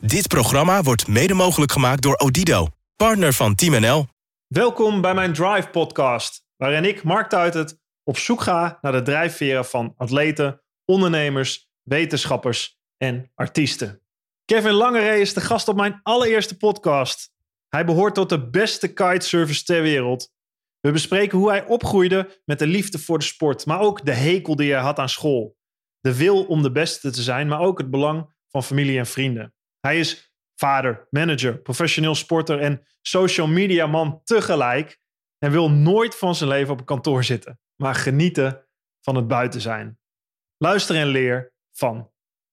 Dit programma wordt mede mogelijk gemaakt door Odido, partner van Team NL. Welkom bij mijn Drive podcast, waarin ik, Mark Tuitert, op zoek ga naar de drijfveren van atleten, ondernemers, wetenschappers en artiesten. Kevin Langeree is de gast op mijn allereerste podcast. Hij behoort tot de beste kitesurfers ter wereld. We bespreken hoe hij opgroeide met de liefde voor de sport, maar ook de hekel die hij had aan school. De wil om de beste te zijn, maar ook het belang van familie en vrienden. Hij is vader, manager, professioneel sporter en social media man tegelijk. En wil nooit van zijn leven op een kantoor zitten, maar genieten van het buiten zijn. Luister en leer van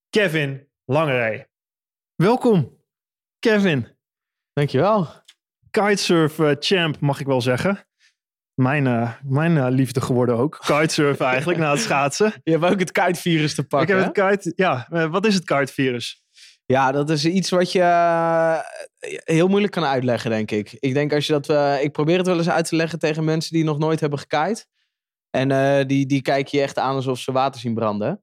Kevin Langeree. Welkom, Kevin. Dankjewel. Kitesurf eh, champ, mag ik wel zeggen. Mijn, eh, mijn eh, liefde geworden ook. Kitesurfen eigenlijk, na het schaatsen. Je hebt ook het kitevirus te pakken. Ik heb het kite, ja, wat is het kitevirus? Ja, dat is iets wat je eh, heel moeilijk kan uitleggen, denk ik. Ik denk als je dat. eh, ik probeer het wel eens uit te leggen tegen mensen die nog nooit hebben gekite. En eh, die, die kijken je echt aan alsof ze water zien branden.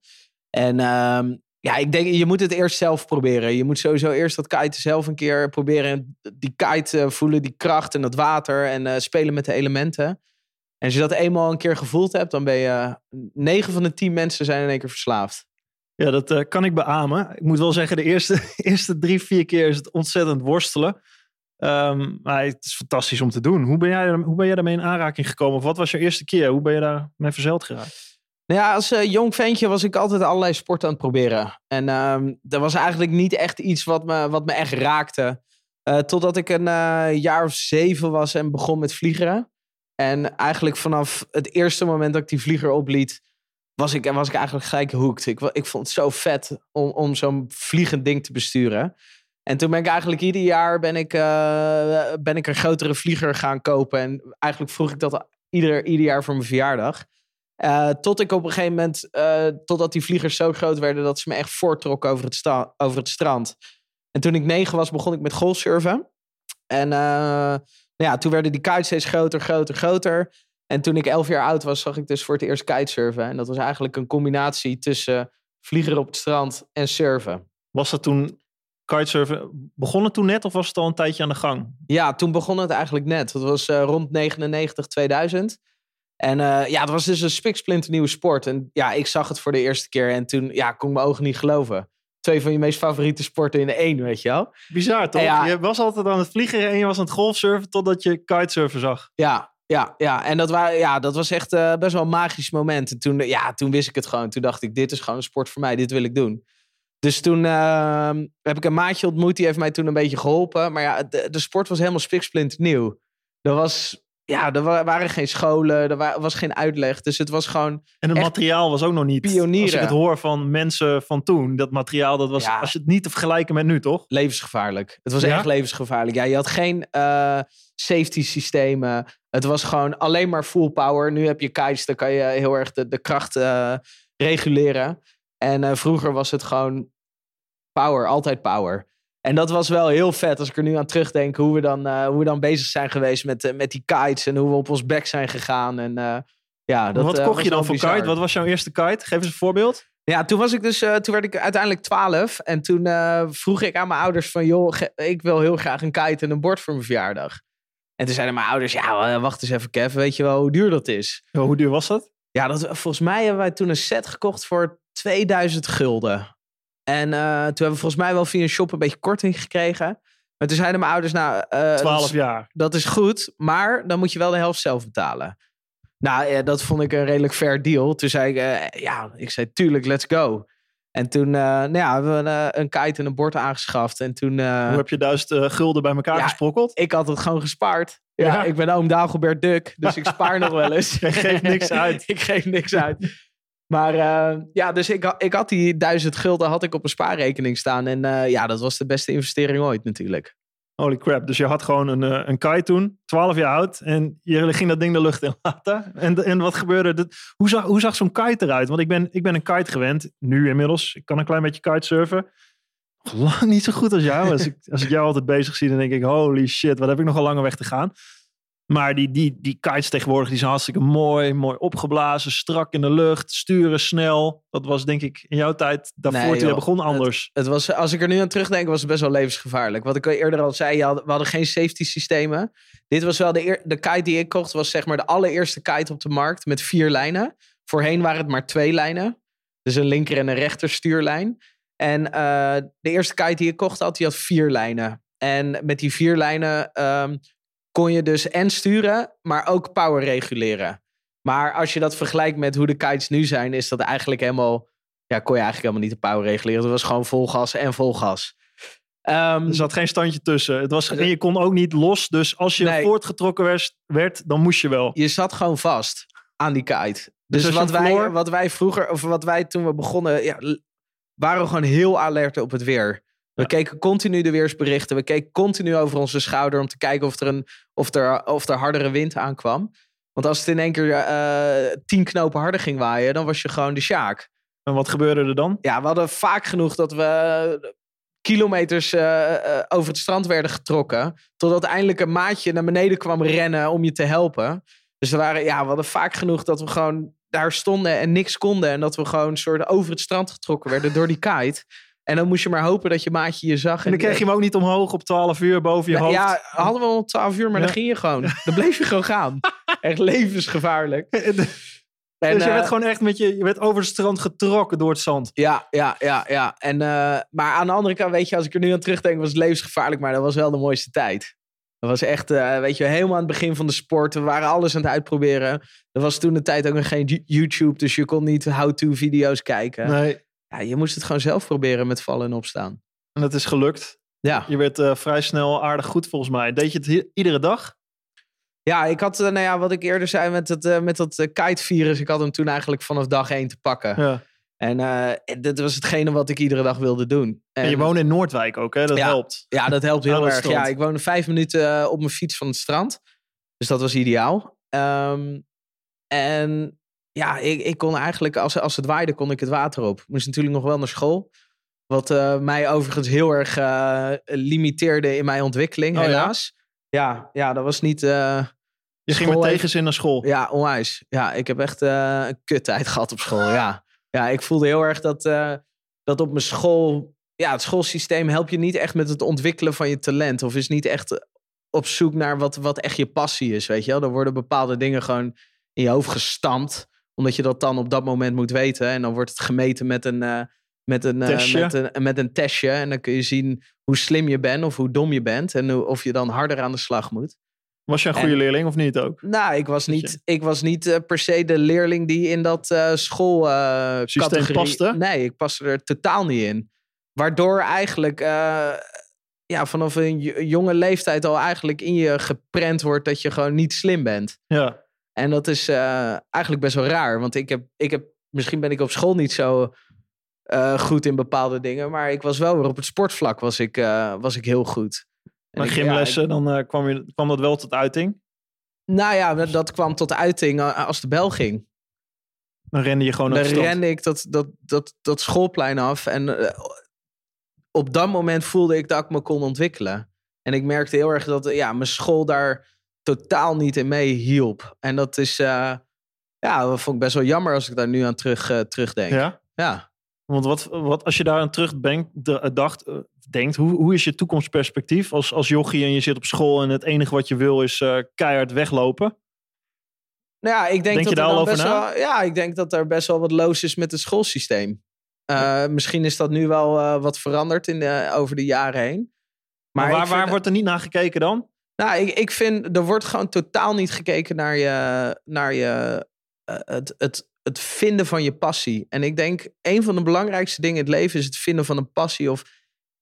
En ehm, ja, ik denk, je moet het eerst zelf proberen. Je moet sowieso eerst dat kiten zelf een keer proberen. Die kite voelen, die kracht en dat water. En spelen met de elementen. En als je dat eenmaal een keer gevoeld hebt, dan ben je. 9 van de 10 mensen zijn in één keer verslaafd. Ja, dat eh, kan ik beamen. Ik moet wel zeggen, de eerste, eerste drie, vier keer is het ontzettend worstelen. Ehm, maar het is fantastisch om te doen. Hoe ben, jij, hoe ben jij daarmee in aanraking gekomen? Of wat was je eerste keer? Hoe ben je daarmee verzeild geraakt? Nou ja, als eh, jong ventje was ik altijd allerlei sporten aan het proberen. En ehm dat was eigenlijk niet echt iets wat me, wat me echt raakte. Eh, totdat ik een jaar of zeven was en begon met vliegeren. En eigenlijk vanaf het eerste moment dat ik die vlieger opliet, was ik, was ik eigenlijk gelijk hooked. Ik, ik vond het zo vet om, om zo'n vliegend ding te besturen. En toen ben ik eigenlijk ieder jaar ben ik, eh, ben ik een grotere vlieger gaan kopen. En eigenlijk vroeg ik dat ieder, ieder jaar voor mijn verjaardag. Eh, tot ik op een gegeven moment, eh, totdat die vliegers zo groot werden dat ze me echt voorttrokken over het, over het strand. En toen ik negen was, begon ik met golfsurfen. En nou ja, toen werden die kites steeds groter, groter, groter. En toen ik elf jaar oud was, zag ik dus voor het eerst kitesurfen. En dat was eigenlijk een combinatie tussen vliegen op het strand en surfen. Was dat toen kitesurfen? Begon het toen net of was het al een tijdje aan de gang? Ja, toen begon het eigenlijk net. Dat was eh, rond 99, 2000. En eh, ja, het was dus een spiksplinternieuwe sport. En ja, ik zag het voor de eerste keer. En toen ja, kon ik mijn ogen niet geloven. Twee van je meest favoriete sporten in één, weet je wel. Bizar toch? Ja. Je was altijd aan het vliegen en je was aan het golfsurfen totdat je kitesurfen zag. Ja, ja, ja. En dat, wa- ja, dat was echt eh, best wel een magisch moment. En toen, ja, toen wist ik het gewoon. Toen dacht ik, dit is gewoon een sport voor mij. Dit wil ik doen. Dus toen eh, heb ik een maatje ontmoet. Die heeft mij toen een beetje geholpen. Maar ja, de, de sport was helemaal spiksplinternieuw. Er was... Ja, er wa- waren geen scholen, er wa- was geen uitleg. Dus het was gewoon En het materiaal was ook nog niet. pionieren. Als ik het hoor van mensen van toen, dat materiaal, dat was, Ja. als je het niet te vergelijken met nu, toch? levensgevaarlijk. Het was Ja? echt levensgevaarlijk. Ja, je had geen eh, safety systemen. Het was gewoon alleen maar full power. Nu heb je kites, dan kan je heel erg de, de kracht eh, reguleren. En eh, vroeger was het gewoon power, altijd power. En dat was wel heel vet als ik er nu aan terugdenk hoe we dan, eh, hoe we dan bezig zijn geweest met, eh, met die kites en hoe we op ons bek zijn gegaan. En eh, ja, dat, wat kocht je dan voor bizar. kite? Wat was jouw eerste kite? Geef eens een voorbeeld. Ja, toen was ik dus, toen werd ik uiteindelijk 12. En toen vroeg ik aan mijn ouders van, joh, ik wil heel graag een kite en een bord voor mijn verjaardag. En toen zeiden mijn ouders, ja, wacht eens even, Kev, weet je wel hoe duur dat is? Ja, hoe duur was dat? Ja, dat, volgens mij hebben wij toen een set gekocht voor 2000 gulden. En eh, toen hebben we volgens mij wel via een shop een beetje korting gekregen. Maar toen zeiden mijn ouders, nou, eh, dat 12 is- jaar. dat is goed, maar dan moet je wel de helft zelf betalen. Nou, ja, dat vond ik een redelijk fair deal. Toen zei ik, eh, ja, ik zei, tuurlijk, let's go. En toen eh, nou ja, hebben we een, eh, een kite en een bord aangeschaft. En toen, eh, Hoe heb je duizend eh, gulden bij elkaar ja, gesprokkeld? ik had het gewoon gespaard. Ja, Ja. ik ben oom Dagobert Duk, dus ik spaar nog wel eens. Je geeft niks uit. ik geef niks uit. Maar uh, ja, dus ik, ik had die duizend gulden had ik op een spaarrekening staan. En uh, ja, dat was de beste investering ooit natuurlijk. Holy crap. Dus je had gewoon een, uh, een kite toen, 12 jaar oud. En je ging dat ding de lucht in laten. En, en wat gebeurde? Hoe zag, hoe zag zo'n kite eruit? Want ik ben, ik ben een kite gewend. Nu inmiddels. Ik kan een klein beetje kitesurfen. Lang niet zo goed als jou. Als ik, als ik jou altijd bezig zie, dan denk ik... Holy shit, wat heb ik nog een lange weg te gaan. Maar die, die, die kites tegenwoordig die zijn hartstikke mooi. Mooi opgeblazen, strak in de lucht. Sturen snel. Dat was denk ik in jouw tijd daarvoor nee, toen je begon anders. Het, het, was, als ik er nu aan terugdenk, was het best wel levensgevaarlijk. Wat ik eerder al zei, we hadden geen safety systemen. Dit was wel de, de kite die ik kocht. was zeg maar de allereerste kite op de markt met vier lijnen. Voorheen waren het maar twee lijnen. Dus een linker en een rechter stuurlijn. En uh, de eerste kite die ik kocht had, die had vier lijnen. En met die vier lijnen... Um, kon je dus en sturen, maar ook power reguleren. Maar als je dat vergelijkt met hoe de kites nu zijn, is dat eigenlijk helemaal. Ja, kon je eigenlijk helemaal niet de power reguleren. Het was gewoon vol gas en vol gas. Um, er zat geen standje tussen. Het was, en je kon ook niet los. Dus als je voortgetrokken werd, werd, dan moest je wel. Je zat gewoon vast aan die kite. Dus, dus wat, wij, wat wij vroeger, of wat wij toen we begonnen, ja, waren we gewoon heel alert op het weer. We keken continu de weersberichten. We keken continu over onze schouder om te kijken of er, een, of er, of er hardere wind aankwam. Want als het in één keer uh, tien knopen harder ging waaien, dan was je gewoon de sjaak. En wat gebeurde er dan? Ja, we hadden vaak genoeg dat we kilometers uh, over het strand werden getrokken. Totdat eindelijk een maatje naar beneden kwam rennen om je te helpen. Dus we, waren, ja, we hadden vaak genoeg dat we gewoon daar stonden en niks konden. En dat we gewoon soort over het strand getrokken werden door die kite. En dan moest je maar hopen dat je maatje je zag. En, dan kreeg je hem ook niet omhoog op 12 uur boven je hoofd. Ja, hadden we om 12 uur, maar dan ging je gewoon. Dan bleef je gewoon gaan. Echt levensgevaarlijk. En, dus je werd uh, gewoon echt met je, je werd over het strand getrokken door het zand. Ja, ja, ja, ja. En, uh, maar aan de andere kant, weet je, als ik er nu aan terugdenk, was het levensgevaarlijk, maar dat was wel de mooiste tijd. Dat was echt, uh, weet je, helemaal aan het begin van de sport. We waren alles aan het uitproberen. Er was toen de tijd ook nog geen YouTube, dus je kon niet how-to video's kijken. Nee ja, je moest het gewoon zelf proberen met vallen en opstaan. En dat is gelukt. Ja. Je werd uh, vrij snel aardig goed volgens mij. Deed je het iedere dag? Ja, ik had, uh, nou ja, wat ik eerder zei met, het, uh, met dat kite-virus. Ik had hem toen eigenlijk vanaf dag één te pakken. Ja. En dit was hetgene wat ik iedere dag wilde doen. En, en je woont in Noordwijk ook, hè? Dat ja, helpt. Ja, dat helpt heel erg. Ja, ik woonde vijf minuten op mijn fiets van het strand. Dus dat was ideaal. Um, en ja, ik, ik kon eigenlijk, als, als het waaide, kon ik het water op. Moest natuurlijk nog wel naar school. Wat uh, mij overigens heel erg uh, limiteerde in mijn ontwikkeling, oh, helaas. Ja? ja? Ja, dat was niet... Uh, je ging met tegenzin naar school? Ja, onwijs. Ja, ik heb echt een kuttijd gehad op school, ja. Ja, ik voelde heel erg dat, dat op mijn school... Ja, het schoolsysteem helpt je niet echt met het ontwikkelen van je talent. Of is niet echt op zoek naar wat, wat echt je passie is, weet je wel. Er worden bepaalde dingen gewoon in je hoofd gestampt omdat je dat dan op dat moment moet weten. En dan wordt het gemeten met een, uh, met een, uh, met een, met een testje. En dan kun je zien hoe slim je bent of hoe dom je bent. En of je dan harder aan de slag moet. Was je een goede leerling of niet ook? Nou, ik was niet, ik was niet uh, per se de leerling die in dat uh, schoolcategorie... paste? Nee, ik paste er totaal niet in. Waardoor eigenlijk ja, vanaf een jonge leeftijd al eigenlijk in je geprent wordt dat je gewoon niet slim bent. Ja. En dat is uh, eigenlijk best wel raar. Want ik heb, ik heb, misschien ben ik op school niet zo uh, goed in bepaalde dingen. Maar ik was wel weer op het sportvlak was ik, uh, was ik heel goed. Maar gymlessen, ja, dan kwam, je, kwam dat wel tot uiting? Nou ja, dat, dat kwam tot uiting als de bel ging. Dan rende je gewoon Dan rende ik dat, dat, dat, dat schoolplein af. En op dat moment voelde ik dat ik me kon ontwikkelen. En ik merkte heel erg dat ja, mijn school daar totaal niet in mee hielp. En dat is, uh, ja, dat vond ik best wel jammer als ik daar nu aan terug, uh, terugdenk. Ja? Ja. Want wat, wat als je daar aan terugdenkt, de, dacht, uh, denkt, hoe, hoe is je toekomstperspectief als, als jochie en je zit op school en het enige wat je wil is keihard weglopen? Nou ja, ik denk, denk dat je daar al over best na? Wel, ja, ik denk dat er best wel wat loos is met het schoolsysteem. Ja. Misschien is dat nu wel wat veranderd in de, over de jaren heen. Maar, maar waar, waar wordt er niet naar gekeken dan? Nou, ik, ik vind, er wordt gewoon totaal niet gekeken naar je, naar je uh, het, het, het vinden van je passie. En ik denk, een van de belangrijkste dingen in het leven is het vinden van een passie of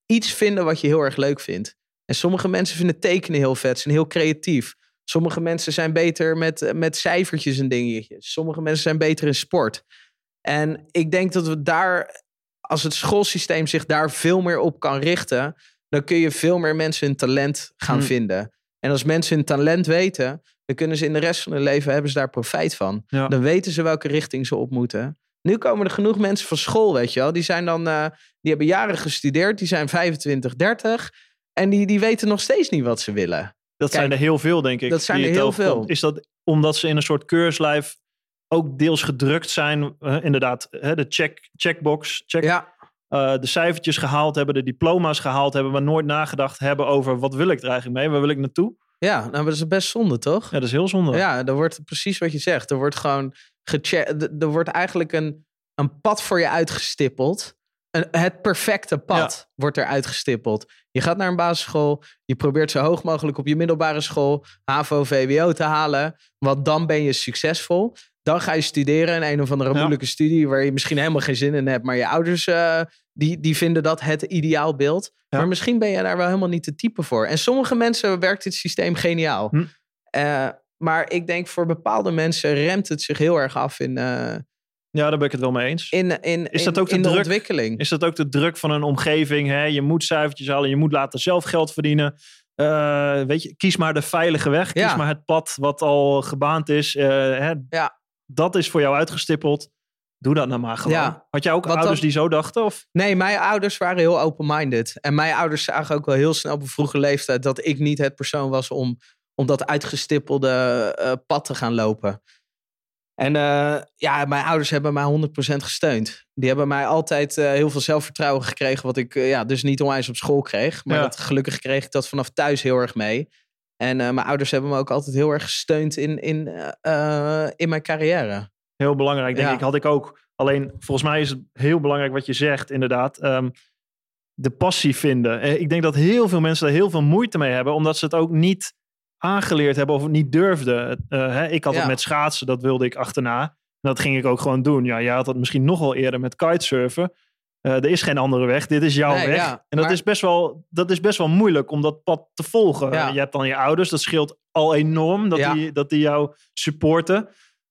iets vinden wat je heel erg leuk vindt. En sommige mensen vinden tekenen heel vet, zijn heel creatief. Sommige mensen zijn beter met, met cijfertjes en dingetjes. Sommige mensen zijn beter in sport. En ik denk dat we daar, als het schoolsysteem zich daar veel meer op kan richten, dan kun je veel meer mensen hun talent gaan Hmm. vinden. En als mensen hun talent weten, dan kunnen ze in de rest van hun leven hebben ze daar profijt van. Ja. Dan weten ze welke richting ze op moeten. Nu komen er genoeg mensen van school, weet je wel. Die zijn dan, eh, die hebben jaren gestudeerd, die zijn 25, 30. En die, die weten nog steeds niet wat ze willen. Dat Kijk, zijn er heel veel, denk ik. dat zijn er heel veel. Is dat omdat ze in een soort keurslijf ook deels gedrukt zijn? eh, inderdaad, hè, de check, checkbox, check, Ja, eh, de cijfertjes gehaald hebben, de diploma's gehaald hebben, maar nooit nagedacht hebben over wat wil ik er eigenlijk mee? Waar wil ik naartoe? ja nou, dat is best zonde, toch? Ja, dat is heel zonde. Ja, er wordt precies wat je zegt. Er wordt gewoon gecheckt. Er wordt eigenlijk een, een pad voor je uitgestippeld. Een, het perfecte pad wordt er uitgestippeld. Je gaat naar een basisschool. Je probeert zo hoog mogelijk op je middelbare school HAVO, VWO te halen. Want dan ben je succesvol. Dan ga je studeren in een of andere Ja. moeilijke studie waar je misschien helemaal geen zin in hebt. Maar je ouders eh, die, die vinden dat het ideaalbeeld. Ja. Maar misschien ben je daar wel helemaal niet de type voor. En sommige mensen werkt dit systeem geniaal. Hm. Eh, maar ik denk voor bepaalde mensen remt het zich heel erg af in, eh, Ja, daar ben ik het wel mee eens. in, in, Is dat ook de in de druk? ontwikkeling. Is dat ook de druk van een omgeving? Hè? Je moet cijfertjes halen, je moet later zelf geld verdienen. Weet je, kies maar de veilige weg. Kies Ja. maar het pad wat al gebaand is. Hè? Ja. Dat is voor jou uitgestippeld. Doe dat nou maar gewoon. Ja. Had jij ook ouders dan- die zo dachten? Of? Nee, mijn ouders waren heel open-minded. En mijn ouders zagen ook wel heel snel op een vroege leeftijd dat ik niet het persoon was om, om dat uitgestippelde eh, pad te gaan lopen. En eh, ja, mijn ouders hebben mij 100% gesteund. Die hebben mij altijd eh, heel veel zelfvertrouwen gekregen, wat ik ja, dus niet onwijs op school kreeg. Maar Ja. dat, gelukkig kreeg ik dat vanaf thuis heel erg mee. En eh, mijn ouders hebben me ook altijd heel erg gesteund in, in, eh, eh, in mijn carrière. Heel belangrijk, denk Ja. ik. Had ik ook. Alleen, volgens mij is het heel belangrijk wat je zegt, inderdaad. Ehm, de passie vinden. Ik denk dat heel veel mensen er heel veel moeite mee hebben, omdat ze het ook niet aangeleerd hebben of niet durfden. Hè, ik had Ja. het met schaatsen, dat wilde ik achterna. En dat ging ik ook gewoon doen. Ja, jij had dat misschien nog wel eerder met kitesurfen. Eh, er is geen andere weg. Dit is jouw Nee, weg. ja, en dat, maar- is best wel, dat is best wel moeilijk om dat pad te volgen. Ja. Je hebt dan je ouders. Dat scheelt al enorm dat, Ja. die, dat die jou supporten.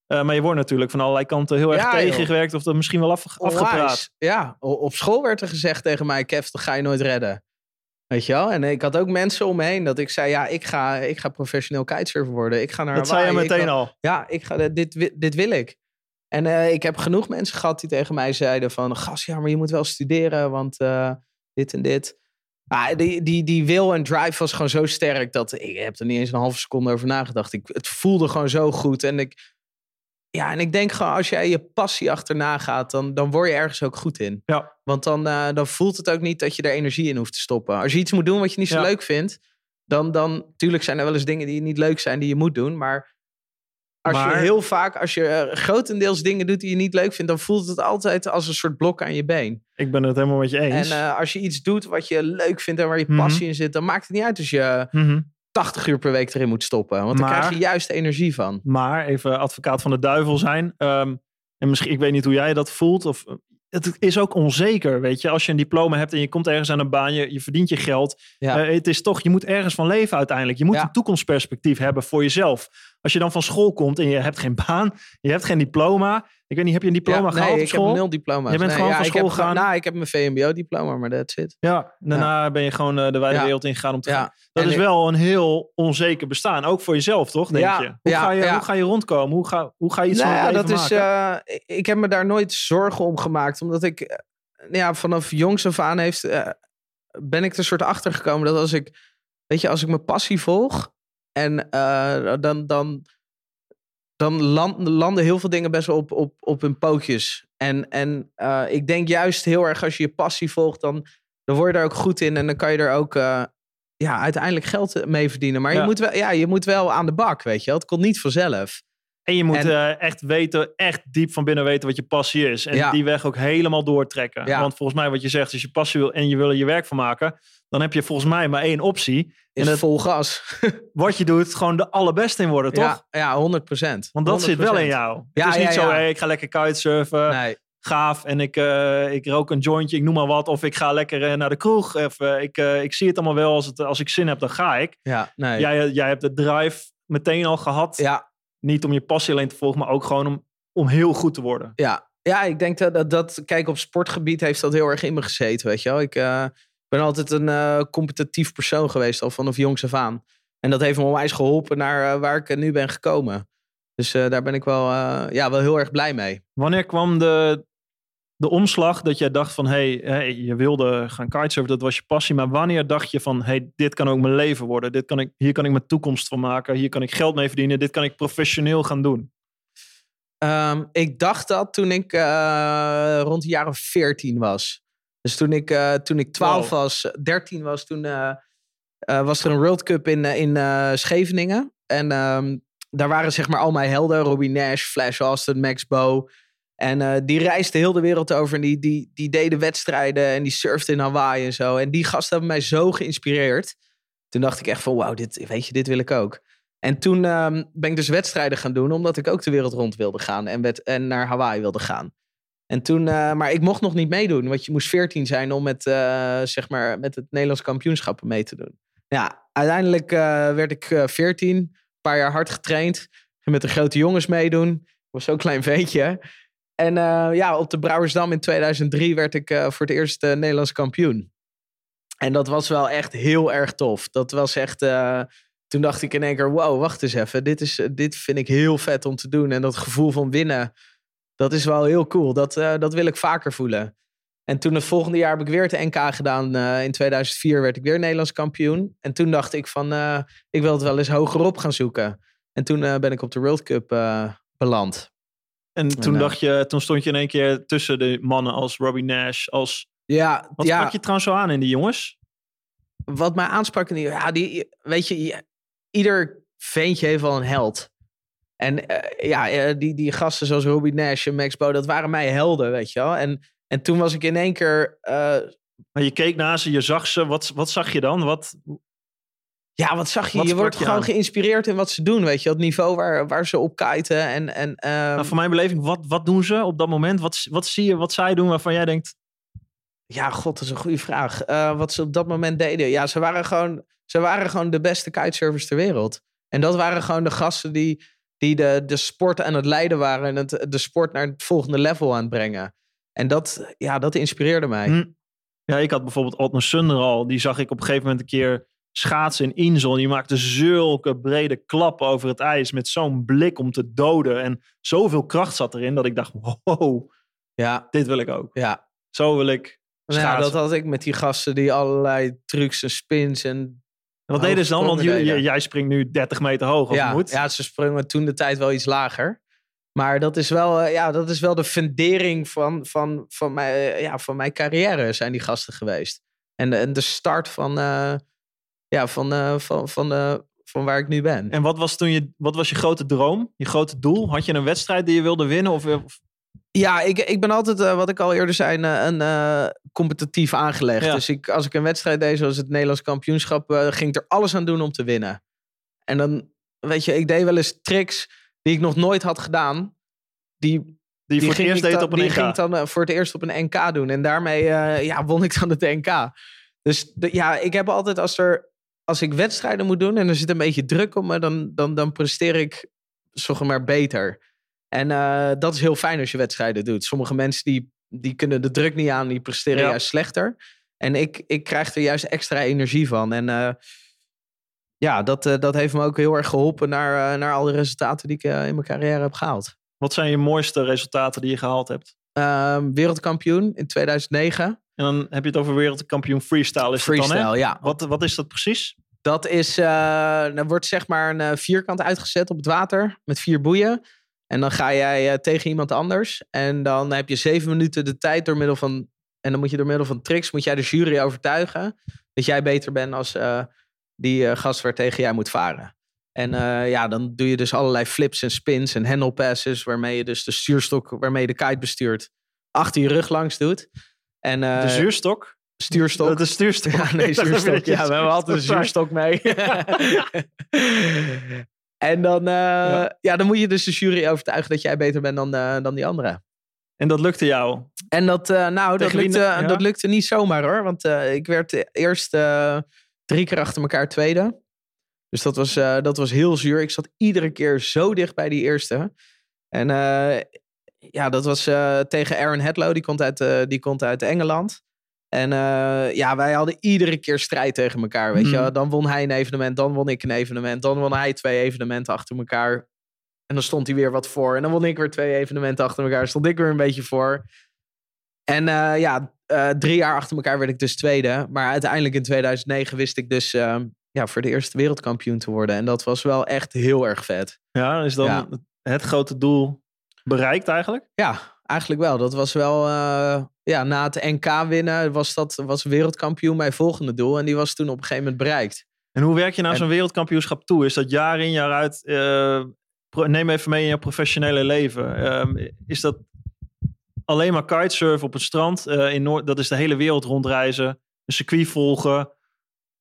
Eh, maar je wordt natuurlijk van allerlei kanten heel erg tegengewerkt. Of er misschien wel af, afgepraat. Ja, op school werd er gezegd tegen mij, Kev, dat ga je nooit redden. Weet je wel? En ik had ook mensen om me heen dat ik zei, ja, ik ga, ik ga professioneel kitesurfer worden. Ik ga naar Dat zei je. Ik meteen al. Ja, ik ga, dit, dit wil ik. En eh, ik heb genoeg mensen gehad die tegen mij zeiden van... Gas, ja, maar je moet wel studeren, want eh, dit en dit. Ah, die, die, die wil en drive was gewoon zo sterk dat ik heb er niet eens een halve seconde over nagedacht. Ik, het voelde gewoon zo goed. En ik, ja, en ik denk gewoon, als jij je passie achterna gaat, dan, dan word je ergens ook goed in. Ja. Want dan, eh, dan voelt het ook niet dat je er energie in hoeft te stoppen. Als je iets moet doen wat je niet zo Ja. leuk vindt, dan, dan, tuurlijk zijn er wel eens dingen die niet leuk zijn die je moet doen. Maar als je Maar- heel vaak, als je eh, grotendeels dingen doet die je niet leuk vindt, dan voelt het altijd als een soort blok aan je been. Ik ben het helemaal met je eens. En eh, als je iets doet wat je leuk vindt en waar je Mhm. passie in zit, dan maakt het niet uit als je Mhm. 80 uur per week erin moet stoppen. Want dan krijg je juist energie van. Maar even advocaat van de duivel zijn. ehm, en misschien, ik weet niet hoe jij dat voelt. Of, het is ook onzeker, weet je. Als je een diploma hebt en je komt ergens aan een baan, je, je verdient je geld. Ja. Eh, het is toch, je moet ergens van leven uiteindelijk. Je moet Ja. een toekomstperspectief hebben voor jezelf. Als je dan van school komt en je hebt geen baan, je hebt geen diploma. Ik weet niet, heb je een diploma Ja, gehaald nee, ik heb nul diploma's. Je bent nee, gewoon ja, van school gegaan? Nou, ik heb mijn VMBO-diploma, maar that's it. Ja, daarna ben je gewoon eh, de wijde wereld ingegaan om te gaan. Dat En is ik- wel een heel onzeker bestaan. Ook voor jezelf, toch? Denk je? Hoe, ga je hoe ga je rondkomen? Hoe ga, hoe ga je iets Nou van dat is, eh, ik- heb me daar nooit zorgen om gemaakt. Omdat ik eh, ja, vanaf jongs af aan heeft, ben ik er soort achter gekomen dat als ik, weet je, als ik mijn passie volg en eh, dan, dan, dan land- landen heel veel dingen best wel op, op, op hun pootjes. En, en eh, ik denk juist heel erg als je je passie volgt, dan, dan word je er ook goed in en dan kan je er ook eh, ja, uiteindelijk geld mee verdienen. Maar Ja. je, moet wel, ja, je moet wel aan de bak, weet je wel. Het komt niet vanzelf. En je moet En- eh, echt weten, echt diep van binnen weten wat je passie is. En Ja. die weg ook helemaal doortrekken. Ja. Want volgens mij wat je zegt, als je passie wil en je wil er je werk van maken, dan heb je volgens mij maar één optie. Is En vol gas. Wat je doet, gewoon de allerbeste in worden, toch? Ja, ja 100 procent. Want dat zit wel in jou. Ja, het is niet zo, hey, ik ga lekker kitesurfen, Nee, gaaf, en ik, eh, ik rook een jointje, ik noem maar wat. Of ik ga lekker eh, naar de kroeg. Of, ik, ik zie het allemaal wel, als, het, als ik zin heb, dan ga ik. ja, nee. Jij, jij hebt de drive meteen al gehad. ja, Niet om je passie alleen te volgen, maar ook gewoon om, om heel goed te worden. ja. ja, ik denk dat, dat, dat, kijk, op sportgebied heeft dat heel erg in me gezeten, weet je wel. Ik uh, ben altijd een uh, competitief persoon geweest, al vanaf jongs af aan. En dat heeft me onwijs geholpen naar uh, waar ik nu ben gekomen. Dus daar ben ik wel, ja, wel heel erg blij mee. Wanneer kwam de, de omslag dat jij dacht van, hé, hey, hey, je wilde gaan kitesurfen, dat was je passie. Maar wanneer dacht je van, hé, hey, dit kan ook mijn leven worden. Dit kan ik, hier kan ik mijn toekomst van maken. Hier kan ik geld mee verdienen. Dit kan ik professioneel gaan doen. Um, ik dacht dat toen ik uh, rond de jaren 14 was. Dus toen ik, uh, toen ik 12 wow. was, 13 was, toen uh, was er een World Cup in, in Scheveningen. En um, daar waren zeg maar al mijn helden. Robbie Nash, Flash Austin, Max Bow. En die reisden heel de wereld over. En die, die, die deden wedstrijden en die surfden in Hawaii en zo. En die gasten hebben mij zo geïnspireerd. Toen dacht ik echt van, wauw, dit, weet je, dit wil ik ook. En toen um, ben ik dus wedstrijden gaan doen, omdat ik ook de wereld rond wilde gaan en, wed en naar Hawaii wilde gaan. En toen, uh, maar ik mocht nog niet meedoen, want je moest 14 zijn om met, uh, zeg maar, met het Nederlands kampioenschap mee te doen. Ja, uiteindelijk werd ik 14, een paar jaar hard getraind, met de grote jongens meedoen. Ik was zo'n klein veetje. En ja, op de Brouwersdam in 2003 werd ik voor het eerst Nederlands kampioen. En dat was wel echt heel erg tof. Dat was echt toen dacht ik in één keer, wow, wacht eens even. Dit, is, dit vind ik heel vet om te doen. En dat gevoel van winnen, dat is wel heel cool. Dat, dat wil ik vaker voelen. En toen het volgende jaar heb ik weer het NK gedaan. In 2004 werd ik weer Nederlands kampioen. En toen dacht ik van, ik wil het wel eens hogerop gaan zoeken. En toen ben ik op de World Cup beland. En toen, en, dacht je, toen stond je in één keer tussen de mannen als Robbie Nash, als... Ja, Wat ja. sprak je trouwens zo aan in die jongens? Wat mij aansprak in die... Ja, die, weet je, ieder veentje heeft wel een held. En uh, ja, uh, die, die gasten zoals Robbie Nash en Max Bo, dat waren mij helden, weet je wel. En, en toen was ik in één keer... Uh, maar je keek naar ze, je zag ze. Wat, wat zag je dan? Wat, ja, wat zag je? Wat je wordt je gewoon aan? geïnspireerd in wat ze doen, weet je. Het niveau waar, waar ze op kiten. En, en, um... nou, voor mijn beleving, wat, wat doen ze op dat moment? Wat, wat zie je, wat zij doen waarvan jij denkt... Ja, god, dat is een goede vraag. Uh, wat ze op dat moment deden. Ja, ze waren gewoon, ze waren gewoon de beste kitesurfers ter wereld. En dat waren gewoon de gasten die, die de, de sport aan het leiden waren. En het, de sport naar het volgende level aan het brengen. En dat, ja, dat inspireerde mij. Hm. Ja, ik had bijvoorbeeld Altner Sunder al. Die zag ik op een gegeven moment een keer schaatsen in Insel. Die maakte zulke brede klappen over het ijs. Met zo'n blik om te doden. En zoveel kracht zat erin dat ik dacht, wow, ja. dit wil ik ook. Ja. Zo wil ik ja, dat had ik met die gasten die allerlei trucs en spins en... Wat deden ze dan? Want jij, jij springt nu 30 meter hoog, of ja, moet? Ja, ze sprongen toen de tijd wel iets lager. Maar dat is wel, ja, dat is wel de fundering van, van, van, mijn, ja, van mijn carrière, zijn die gasten geweest. En, en de start van, uh, ja, van, uh, van, van, uh, van waar ik nu ben. En wat was toen je, wat was je grote droom, je grote doel? Had je een wedstrijd die je wilde winnen? Of, of ja, ik, ik ben altijd, uh, wat ik al eerder zei, een, een competitief aangelegd. Ja. Dus ik, als ik een wedstrijd deed, zoals het Nederlands kampioenschap, ging ik er alles aan doen om te winnen. En dan, weet je, ik deed wel eens tricks die ik nog nooit had gedaan. Die, die, die voor het eerst deed dan, op een die NK. ging ik dan voor het eerst op een NK doen. En daarmee ja, won ik dan het NK. Dus de, ja, ik heb altijd als er, als ik wedstrijden moet doen en er zit een beetje druk op me, dan, dan, dan presteer ik zeg maar beter. En uh, dat is heel fijn als je wedstrijden doet. Sommige mensen die, die kunnen de druk niet aan, die presteren ja. juist slechter. En ik, ik krijg er juist extra energie van. En uh, ja, dat, uh, dat heeft me ook heel erg geholpen naar, naar al de resultaten die ik in mijn carrière heb gehaald. Wat zijn je mooiste resultaten die je gehaald hebt? Ehm, wereldkampioen in 2009. En dan heb je het over wereldkampioen freestyle. Is freestyle, het dan, hè? ja. Wat, wat is dat precies? Dat is, er wordt zeg maar een vierkant uitgezet op het water met vier boeien. En dan ga jij uh, tegen iemand anders. En dan heb je zeven minuten de tijd door middel van. En dan moet je door middel van tricks. Moet jij de jury overtuigen. Dat jij beter bent als uh, die uh, gast waar tegen jij moet varen. En ja, dan doe je dus allerlei flips en spins en handle passes. Waarmee je dus de stuurstok waarmee je de kite bestuurt. Achter je rug langs doet. En, de zuurstok? Stuurstok. Dat is stuurstok. Ja, nee, zuurstok. Ja, we hebben altijd een zuurstok mee. En dan, uh, ja. ja. dan moet je dus de jury overtuigen dat jij beter bent dan, uh, dan die anderen. En dat lukte jou? En dat, nou, dat lukte, ja. dat lukte niet zomaar hoor. Want ik werd eerst drie keer achter elkaar tweede. Dus dat was, dat was heel zuur. Ik zat iedere keer zo dicht bij die eerste. En ja, dat was eh, tegen Aaron Hedlow. Die komt uit, eh, die komt uit Engeland. En eh, ja, wij hadden iedere keer strijd tegen elkaar, weet je. Mhm. Dan won hij een evenement, dan won ik een evenement. Dan won hij twee evenementen achter elkaar. En dan stond hij weer wat voor. En dan won ik weer twee evenementen achter elkaar. Stond ik weer een beetje voor. En ja, drie jaar achter elkaar werd ik dus tweede. Maar uiteindelijk in 2009 wist ik dus ja, voor de eerste wereldkampioen te worden. En dat was wel echt heel erg vet. Ja, is dan Ja. het grote doel bereikt eigenlijk? Ja, eigenlijk wel. Dat was wel, eh, ja, na het NK winnen was dat was wereldkampioen mijn volgende doel. En die was toen op een gegeven moment bereikt. En hoe werk je naar En- zo'n wereldkampioenschap toe? Is dat jaar in jaar uit? pro- neem even mee in je professionele leven. Ehm, is dat alleen maar kitesurfen op het strand? eh, in Noord, dat is de hele wereld rondreizen. Een circuit volgen.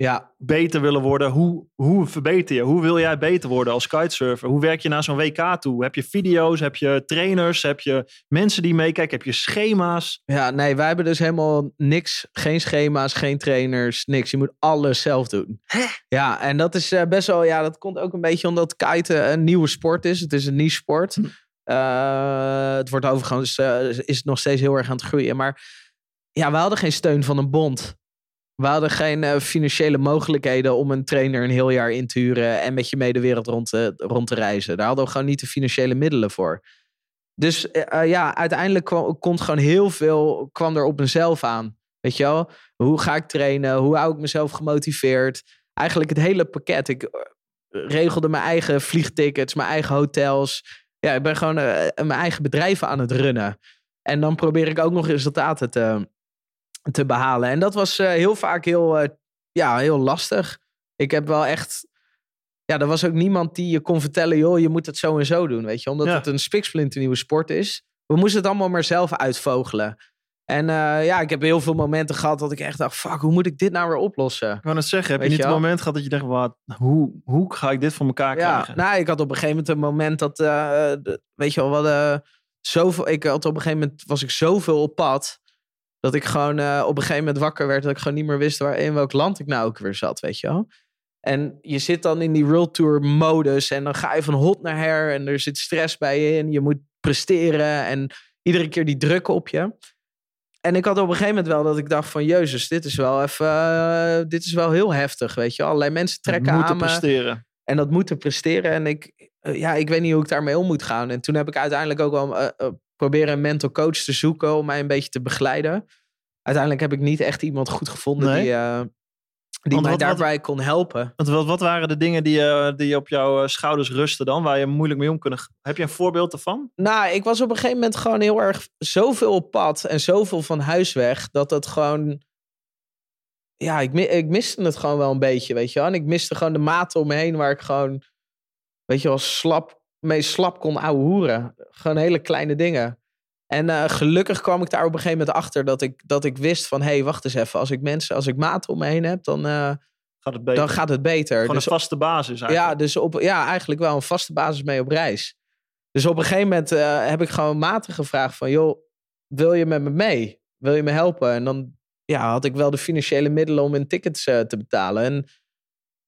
Ja, Beter willen worden. Hoe, hoe verbeter je? Hoe wil jij beter worden als kitesurfer? Hoe werk je naar zo'n WK toe? Heb je video's? Heb je trainers? Heb je mensen die meekijken? Heb je schema's? ja, nee, wij hebben dus helemaal niks. Geen schema's, geen trainers, niks. Je moet alles zelf doen. Ja, en dat is eh, best wel, ja, dat komt ook een beetje omdat kiten een nieuwe sport is. Het is een niche sport. Eh, het wordt overigens, eh, is nog steeds heel erg aan het groeien. Maar ja, we hadden geen steun van een bond. We hadden geen eh, financiële mogelijkheden om een trainer een heel jaar in te huren en met je mee de wereld rond te, rond te reizen. Daar hadden we gewoon niet de financiële middelen voor. Dus eh, eh, ja, uiteindelijk kwam, komt gewoon heel veel kwam er op mezelf aan. Weet je wel? Hoe ga ik trainen? Hoe hou ik mezelf gemotiveerd? Eigenlijk het hele pakket. Ik regelde mijn eigen vliegtickets, mijn eigen hotels. Ja, ik ben gewoon mijn eigen bedrijf aan het runnen. En dan probeer ik ook nog resultaten te, te behalen. En dat was eh, heel vaak heel, eh, ja, heel lastig. Ik heb wel echt. Ja, er was ook niemand die je kon vertellen, joh, je moet het zo en zo doen, weet je, omdat Ja. het een spiksplinternieuwe sport is. We moesten het allemaal maar zelf uitvogelen. En eh, ja, ik heb heel veel momenten gehad dat ik echt dacht, fuck, hoe moet ik dit nou weer oplossen? Ik wou net zeggen, heb Weet je niet het moment gehad dat je dacht, wat, hoe, hoe ga ik dit voor elkaar Ja, krijgen? nou, ik had op een gegeven moment een moment dat, weet je wel, wat, zoveel, ik had op een gegeven moment, was ik zoveel op pad, dat ik gewoon eh, op een gegeven moment wakker werd, dat ik gewoon niet meer wist waar, in welk land ik nou ook weer zat, weet je wel. En je zit dan in die World Tour modus en dan ga je van hot naar her en er zit stress bij je en je moet presteren en iedere keer die druk op je. En ik had op een gegeven moment wel dat ik dacht van, jezus, dit is wel even, eh, dit is wel heel heftig, weet je. Allerlei mensen trekken aan me. presteren. En dat moeten presteren. En ik, eh, ja, ik weet niet hoe ik daarmee om moet gaan. En toen heb ik uiteindelijk ook wel proberen een mental coach te zoeken om mij een beetje te begeleiden. Uiteindelijk heb ik niet echt iemand goed gevonden Nee? die, eh, die Want mij wat- wat- daarbij kon helpen. Want wat, wat waren de dingen die, eh, die op jouw eh, schouders rusten dan, waar je moeilijk mee om kunnen? Heb je een voorbeeld ervan? Nou, ik was op een gegeven moment gewoon heel erg zoveel op pad en zoveel van huis weg, dat dat gewoon. Ja, ik, ik miste het gewoon wel een beetje, weet je wel. En ik miste gewoon de maten om me heen waar ik gewoon, weet je wel, slap, mee slap kon ouwe hoeren. Gewoon hele kleine dingen. En eh, gelukkig kwam ik daar op een gegeven moment achter dat ik, dat ik wist van, hé, hey, wacht eens even. Als ik mensen, als ik maten om me heen heb, dan, eh, Gaat het beter? dan gaat het beter. Gewoon Dus een vaste basis ja, eigenlijk. dus op, ja, eigenlijk wel een vaste basis mee op reis. Dus op een gegeven moment eh, heb ik gewoon maten gevraagd van... joh, wil je met me mee? Wil je me helpen? En dan ja, had ik wel de financiële middelen om hun tickets te betalen. En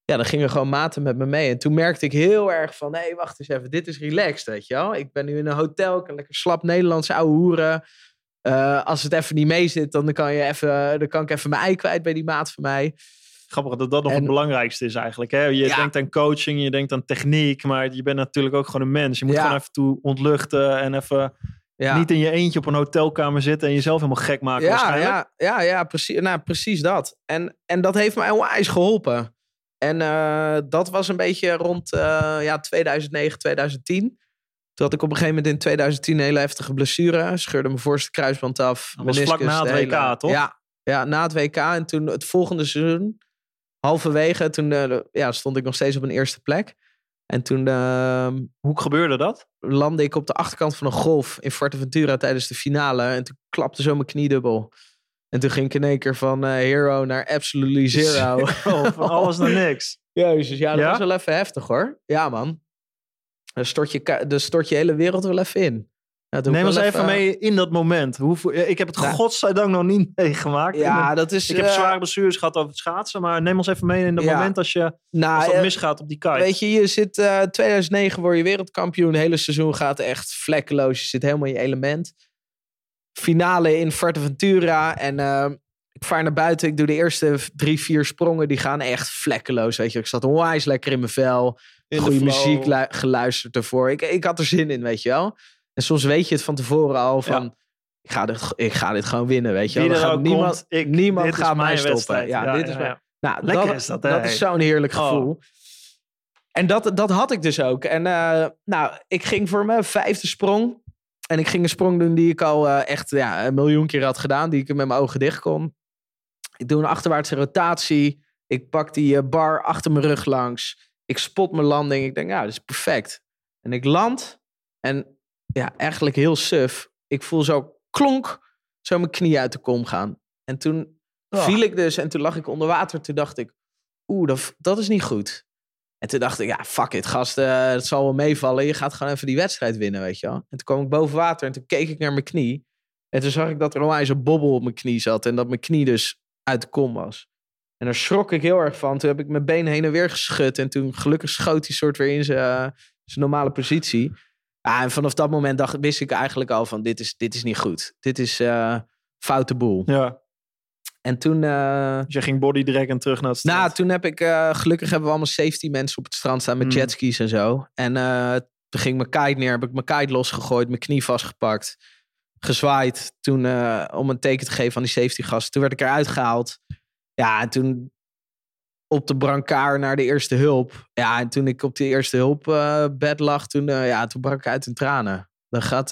ja, dan gingen gewoon maten met me mee. En toen merkte ik heel erg van... hé, hey, wacht eens even, dit is relaxed, weet je wel. Ik ben nu in een hotel, ik kan lekker slap Nederlandse ouwe hoeren. Eh, als het even niet mee zit, dan kan, je even, dan kan ik even mijn ei kwijt bij die maat van mij. Grappig dat dat nog En- het belangrijkste is eigenlijk. Hè? Je Ja. denkt aan coaching, je denkt aan techniek, maar je bent natuurlijk ook gewoon een mens. Je moet Ja. gewoon even toe ontluchten en even Ja. niet in je eentje op een hotelkamer zitten en jezelf helemaal gek maken Ja, waarschijnlijk. ja, ja, ja precies, nou, precies dat. En, en dat heeft mij onwijs geholpen. En eh, dat was een beetje rond eh, ja, 2009, 2010. Toen had ik op een gegeven moment in 2010 een hele heftige blessure. Scheurde mijn voorste kruisband af. Dat was vlak na het WK, toch? Ja, ja, na het WK. En toen het volgende seizoen, halverwege, toen eh, ja, stond ik nog steeds op een eerste plek. En toen eh, Hoe gebeurde dat? landde ik op de achterkant van een golf in Fuerteventura tijdens de finale. En toen klapte zo mijn kniedubbel. En toen ging ik in één keer van eh, hero naar absolutely zero. Oh, van alles naar niks. Jezus, ja, dat Ja? was wel even heftig hoor. Ja man. Dan stort je, dan stort je hele wereld wel even in. Ja, Neem ons even mee in dat moment. Hoe, voel- ik heb het Nou. godzijdank nog niet meegemaakt. Ja, dat is... ik heb eh, zware blessures gehad over het schaatsen. Maar neem ons even mee in dat Ja. moment als, je, nou, als dat eh, misgaat op die kite. Weet je, je zit eh 2009 word je wereldkampioen. Het hele seizoen gaat echt vlekkeloos. Je zit helemaal in je element. Finale in Fuerteventura. En eh, ik vaar naar buiten. Ik doe de eerste drie, vier sprongen. Die gaan echt vlekkeloos. Weet je, ik zat onwijs lekker in mijn vel. In Goede muziek lu- geluisterd ervoor. Ik, ik had er zin in, weet je wel. En soms weet je het van tevoren al van... Ik, ga dit, ik ga dit gewoon winnen, weet je wel. Gaat niemand komt, ik, niemand gaat mij stoppen. Ja, dit is mijn- Nou, Lekker dat, is dat, dat is zo'n heerlijk Oh. gevoel. En dat, dat had ik dus ook. En eh, nou, ik ging voor mijn vijfde sprong. En ik ging een sprong doen die ik al eh, echt ja, een miljoen keer had gedaan. Die ik met mijn ogen dicht kon. Ik doe een achterwaartse rotatie. Ik pak die eh, bar achter mijn rug langs. Ik spot mijn landing. Ik denk, ja, dat is perfect. En ik land. En ja, eigenlijk heel suf. Ik voel zo klonk, zo mijn knie uit de kom gaan. En toen Oh. viel ik dus en toen lag ik onder water. Toen dacht ik, oeh, dat, dat is niet goed. En toen dacht ik, ja, fuck it, gast, eh, het zal wel meevallen. Je gaat gewoon even die wedstrijd winnen, weet je wel. En toen kwam ik boven water en toen keek ik naar mijn knie. En toen zag ik dat er onwijs een bobbel op mijn knie zat. En dat mijn knie dus uit de kom was. En daar schrok ik heel erg van. Toen heb ik mijn been heen en weer geschud. En toen gelukkig schoot die soort weer in zijn eh, zijn normale positie. Ja, en vanaf dat moment dacht, wist ik eigenlijk al van, dit is, dit is niet goed. Dit is eh foute boel. Ja, En toen... eh, dus je ging bodydragen terug naar het strand. nou, toen heb ik, eh, gelukkig hebben we allemaal safety mensen op het strand staan met Mm. jetskis en zo. En eh, toen ging mijn kite neer, heb ik mijn kite losgegooid, mijn knie vastgepakt, gezwaaid. Toen om een teken te geven aan die safety gast. Toen werd ik eruit gehaald. Ja, en toen op de brancard naar de eerste hulp. Ja, en toen ik op die eerste hulp bed lag, toen, ja, toen brak ik uit in tranen. Dan gaat...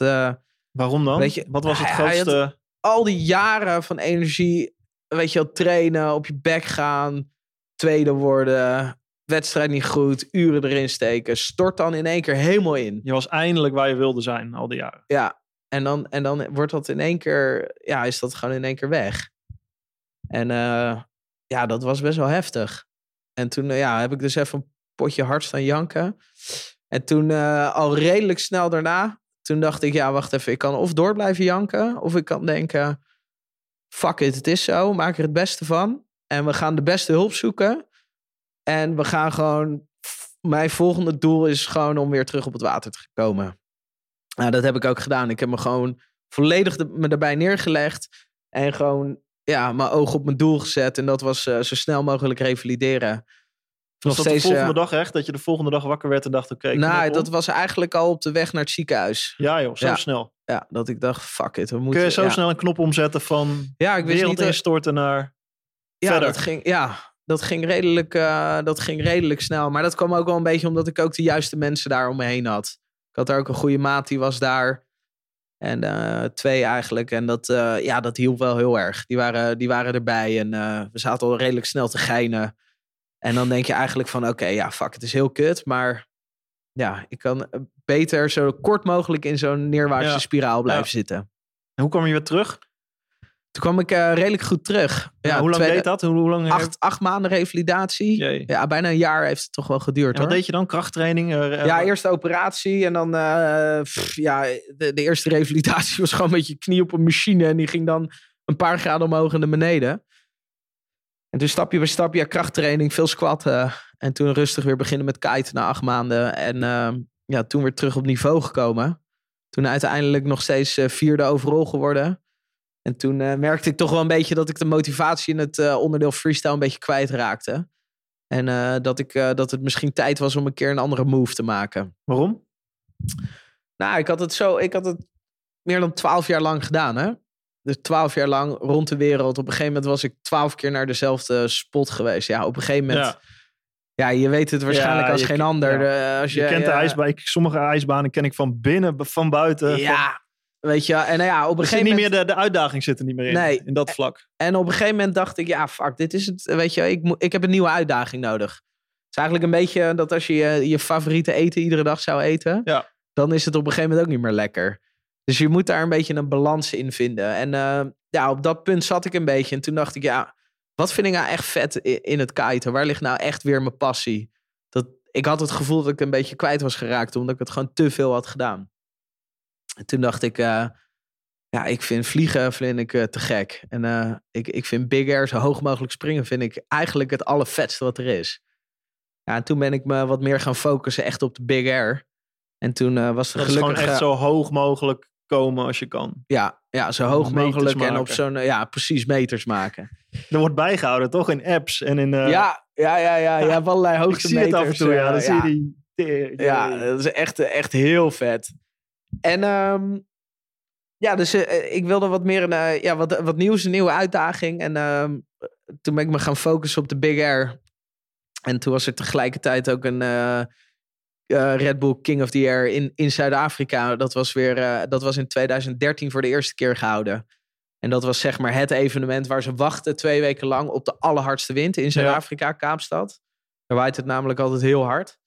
Waarom dan? Weet je, Wat was het grootste... al die jaren van energie, weet je wel, trainen, op je bek gaan, tweede worden, wedstrijd niet goed, uren erin steken, stort dan in één keer helemaal in. Je was eindelijk waar je wilde zijn al die jaren. Ja, en dan, en dan wordt dat in één keer, ja, is dat gewoon in één keer weg. En eh, ja, dat was best wel heftig. En toen eh, ja, heb ik dus even een potje hard staan janken. En toen eh, al redelijk snel daarna, toen dacht ik, ja, wacht even, ik kan of door blijven janken, of ik kan denken, fuck it, het is zo, maak er het beste van. En we gaan de beste hulp zoeken. En we gaan gewoon, mijn volgende doel is gewoon om weer terug op het water te komen. Nou, dat heb ik ook gedaan. Ik heb me gewoon volledig de- me daarbij neergelegd. En gewoon ja, mijn oog op mijn doel gezet. En dat was eh, zo snel mogelijk revalideren. Was dat de volgende eh, dag echt? Dat je de volgende dag wakker werd en dacht, oké, nou, dat was eigenlijk al op de weg naar het ziekenhuis. Ja joh, zo Ja. snel. Ja, dat ik dacht, fuck it, we Kun moeten... je zo ja. snel een knop omzetten van Ja, ik wist wereld niet... dat- instorten naar... ja, verder? Dat ging, ja, dat ging, redelijk, eh, dat ging redelijk snel. Maar dat kwam ook wel een beetje omdat ik ook de juiste mensen daar om me heen had. Ik had daar ook een goede maat, die was daar. En eh, twee eigenlijk. En dat, eh, ja, dat hielp wel heel erg. Die waren, die waren erbij en eh, we zaten al redelijk snel te geinen. En dan denk je eigenlijk van, oké, ja, fuck, het is heel kut. Maar ja, ik kan eh, beter zo kort mogelijk in zo'n neerwaartse Ja. spiraal blijven Ja. zitten. En hoe kwam je weer terug? Toen kwam ik eh, redelijk goed terug. Ja, hoe lang deed dat? Hoe, hoe lang Acht, acht maanden revalidatie. Jee. Ja, bijna een jaar heeft het toch wel geduurd En wat hoor. deed je dan? Krachttraining? Eh, eh, Ja, eerst de operatie en dan, eh, pff, ja, de, de eerste revalidatie was gewoon met je knie op een machine en die ging dan een paar graden omhoog en naar beneden. En toen stapje bij stapje, ja, krachttraining, veel squatten. En toen rustig weer beginnen met kiten na acht maanden. En eh, ja, toen weer terug op niveau gekomen. Toen uiteindelijk nog steeds eh, vierde overal geworden. En toen eh, merkte ik toch wel een beetje dat ik de motivatie in het eh, onderdeel freestyle een beetje kwijtraakte. En eh, dat, ik, eh, dat het misschien tijd was om een keer een andere move te maken. Waarom? Nou, ik had het zo, ik had het meer dan twaalf jaar lang gedaan, hè? Dus twaalf jaar lang rond de wereld. Op een gegeven moment was ik twaalf keer naar dezelfde spot geweest. Ja, op een gegeven moment. Ja, Ja. je weet het waarschijnlijk Ja, als geen ander. ja. Eh, als Je, je, kent de ijsbaan. Sommige ijsbanen ken ik van binnen, van buiten. van- Ja, weet je. En nou ja, op een zit gegeven niet moment. meer de, de uitdaging zit er niet meer in. Nee. In dat vlak. En op een gegeven moment dacht ik, ja, fuck, dit is het. Weet je, ik, ik heb een nieuwe uitdaging nodig. Het is eigenlijk een beetje dat als je je, je favoriete eten iedere dag zou eten, dan is het op een gegeven moment ook niet meer lekker. Dus je moet daar een beetje een balans in vinden. En eh, ja, op dat punt zat ik een beetje. En toen dacht ik, ja, wat vind ik nou echt vet in het kiten? Waar ligt nou echt weer mijn passie? Dat, ik had het gevoel dat ik een beetje kwijt was geraakt, omdat ik het gewoon te veel had gedaan. En toen dacht ik, eh, ja, ik vind vliegen vind ik, eh, te gek. En ik, ik vind big air, zo hoog mogelijk springen, vind ik eigenlijk het allervetste wat er is. Ja, en toen ben ik me wat meer gaan focussen echt op de big air. En toen was er Dat is gewoon gelukkig... echt zo hoog mogelijk komen als je kan. Ja, ja, zo hoog Meters mogelijk en op zo'n, eh, ja, precies meters maken. Er wordt bijgehouden, toch? In apps en in... eh, ja, ja, ja, ja, je hebt allerlei ik hoogtemeters. zie het af en toe, ja. eh, Dan zie je die... Ja, dat is echt, echt heel vet. En ehm, ja, dus ik wilde wat meer een, eh, ja, wat, wat nieuws, een nieuwe uitdaging. En ehm, toen ben ik me gaan focussen op de Big Air. En toen was er tegelijkertijd ook een eh, eh, Red Bull King of the Air in, in Zuid-Afrika. Dat was weer, eh, dat was in 2013 voor de eerste keer gehouden. En dat was zeg maar het evenement waar ze wachten twee weken lang op de allerhardste wind in Zuid-Afrika, Kaapstad. Daar waait het namelijk altijd heel hard.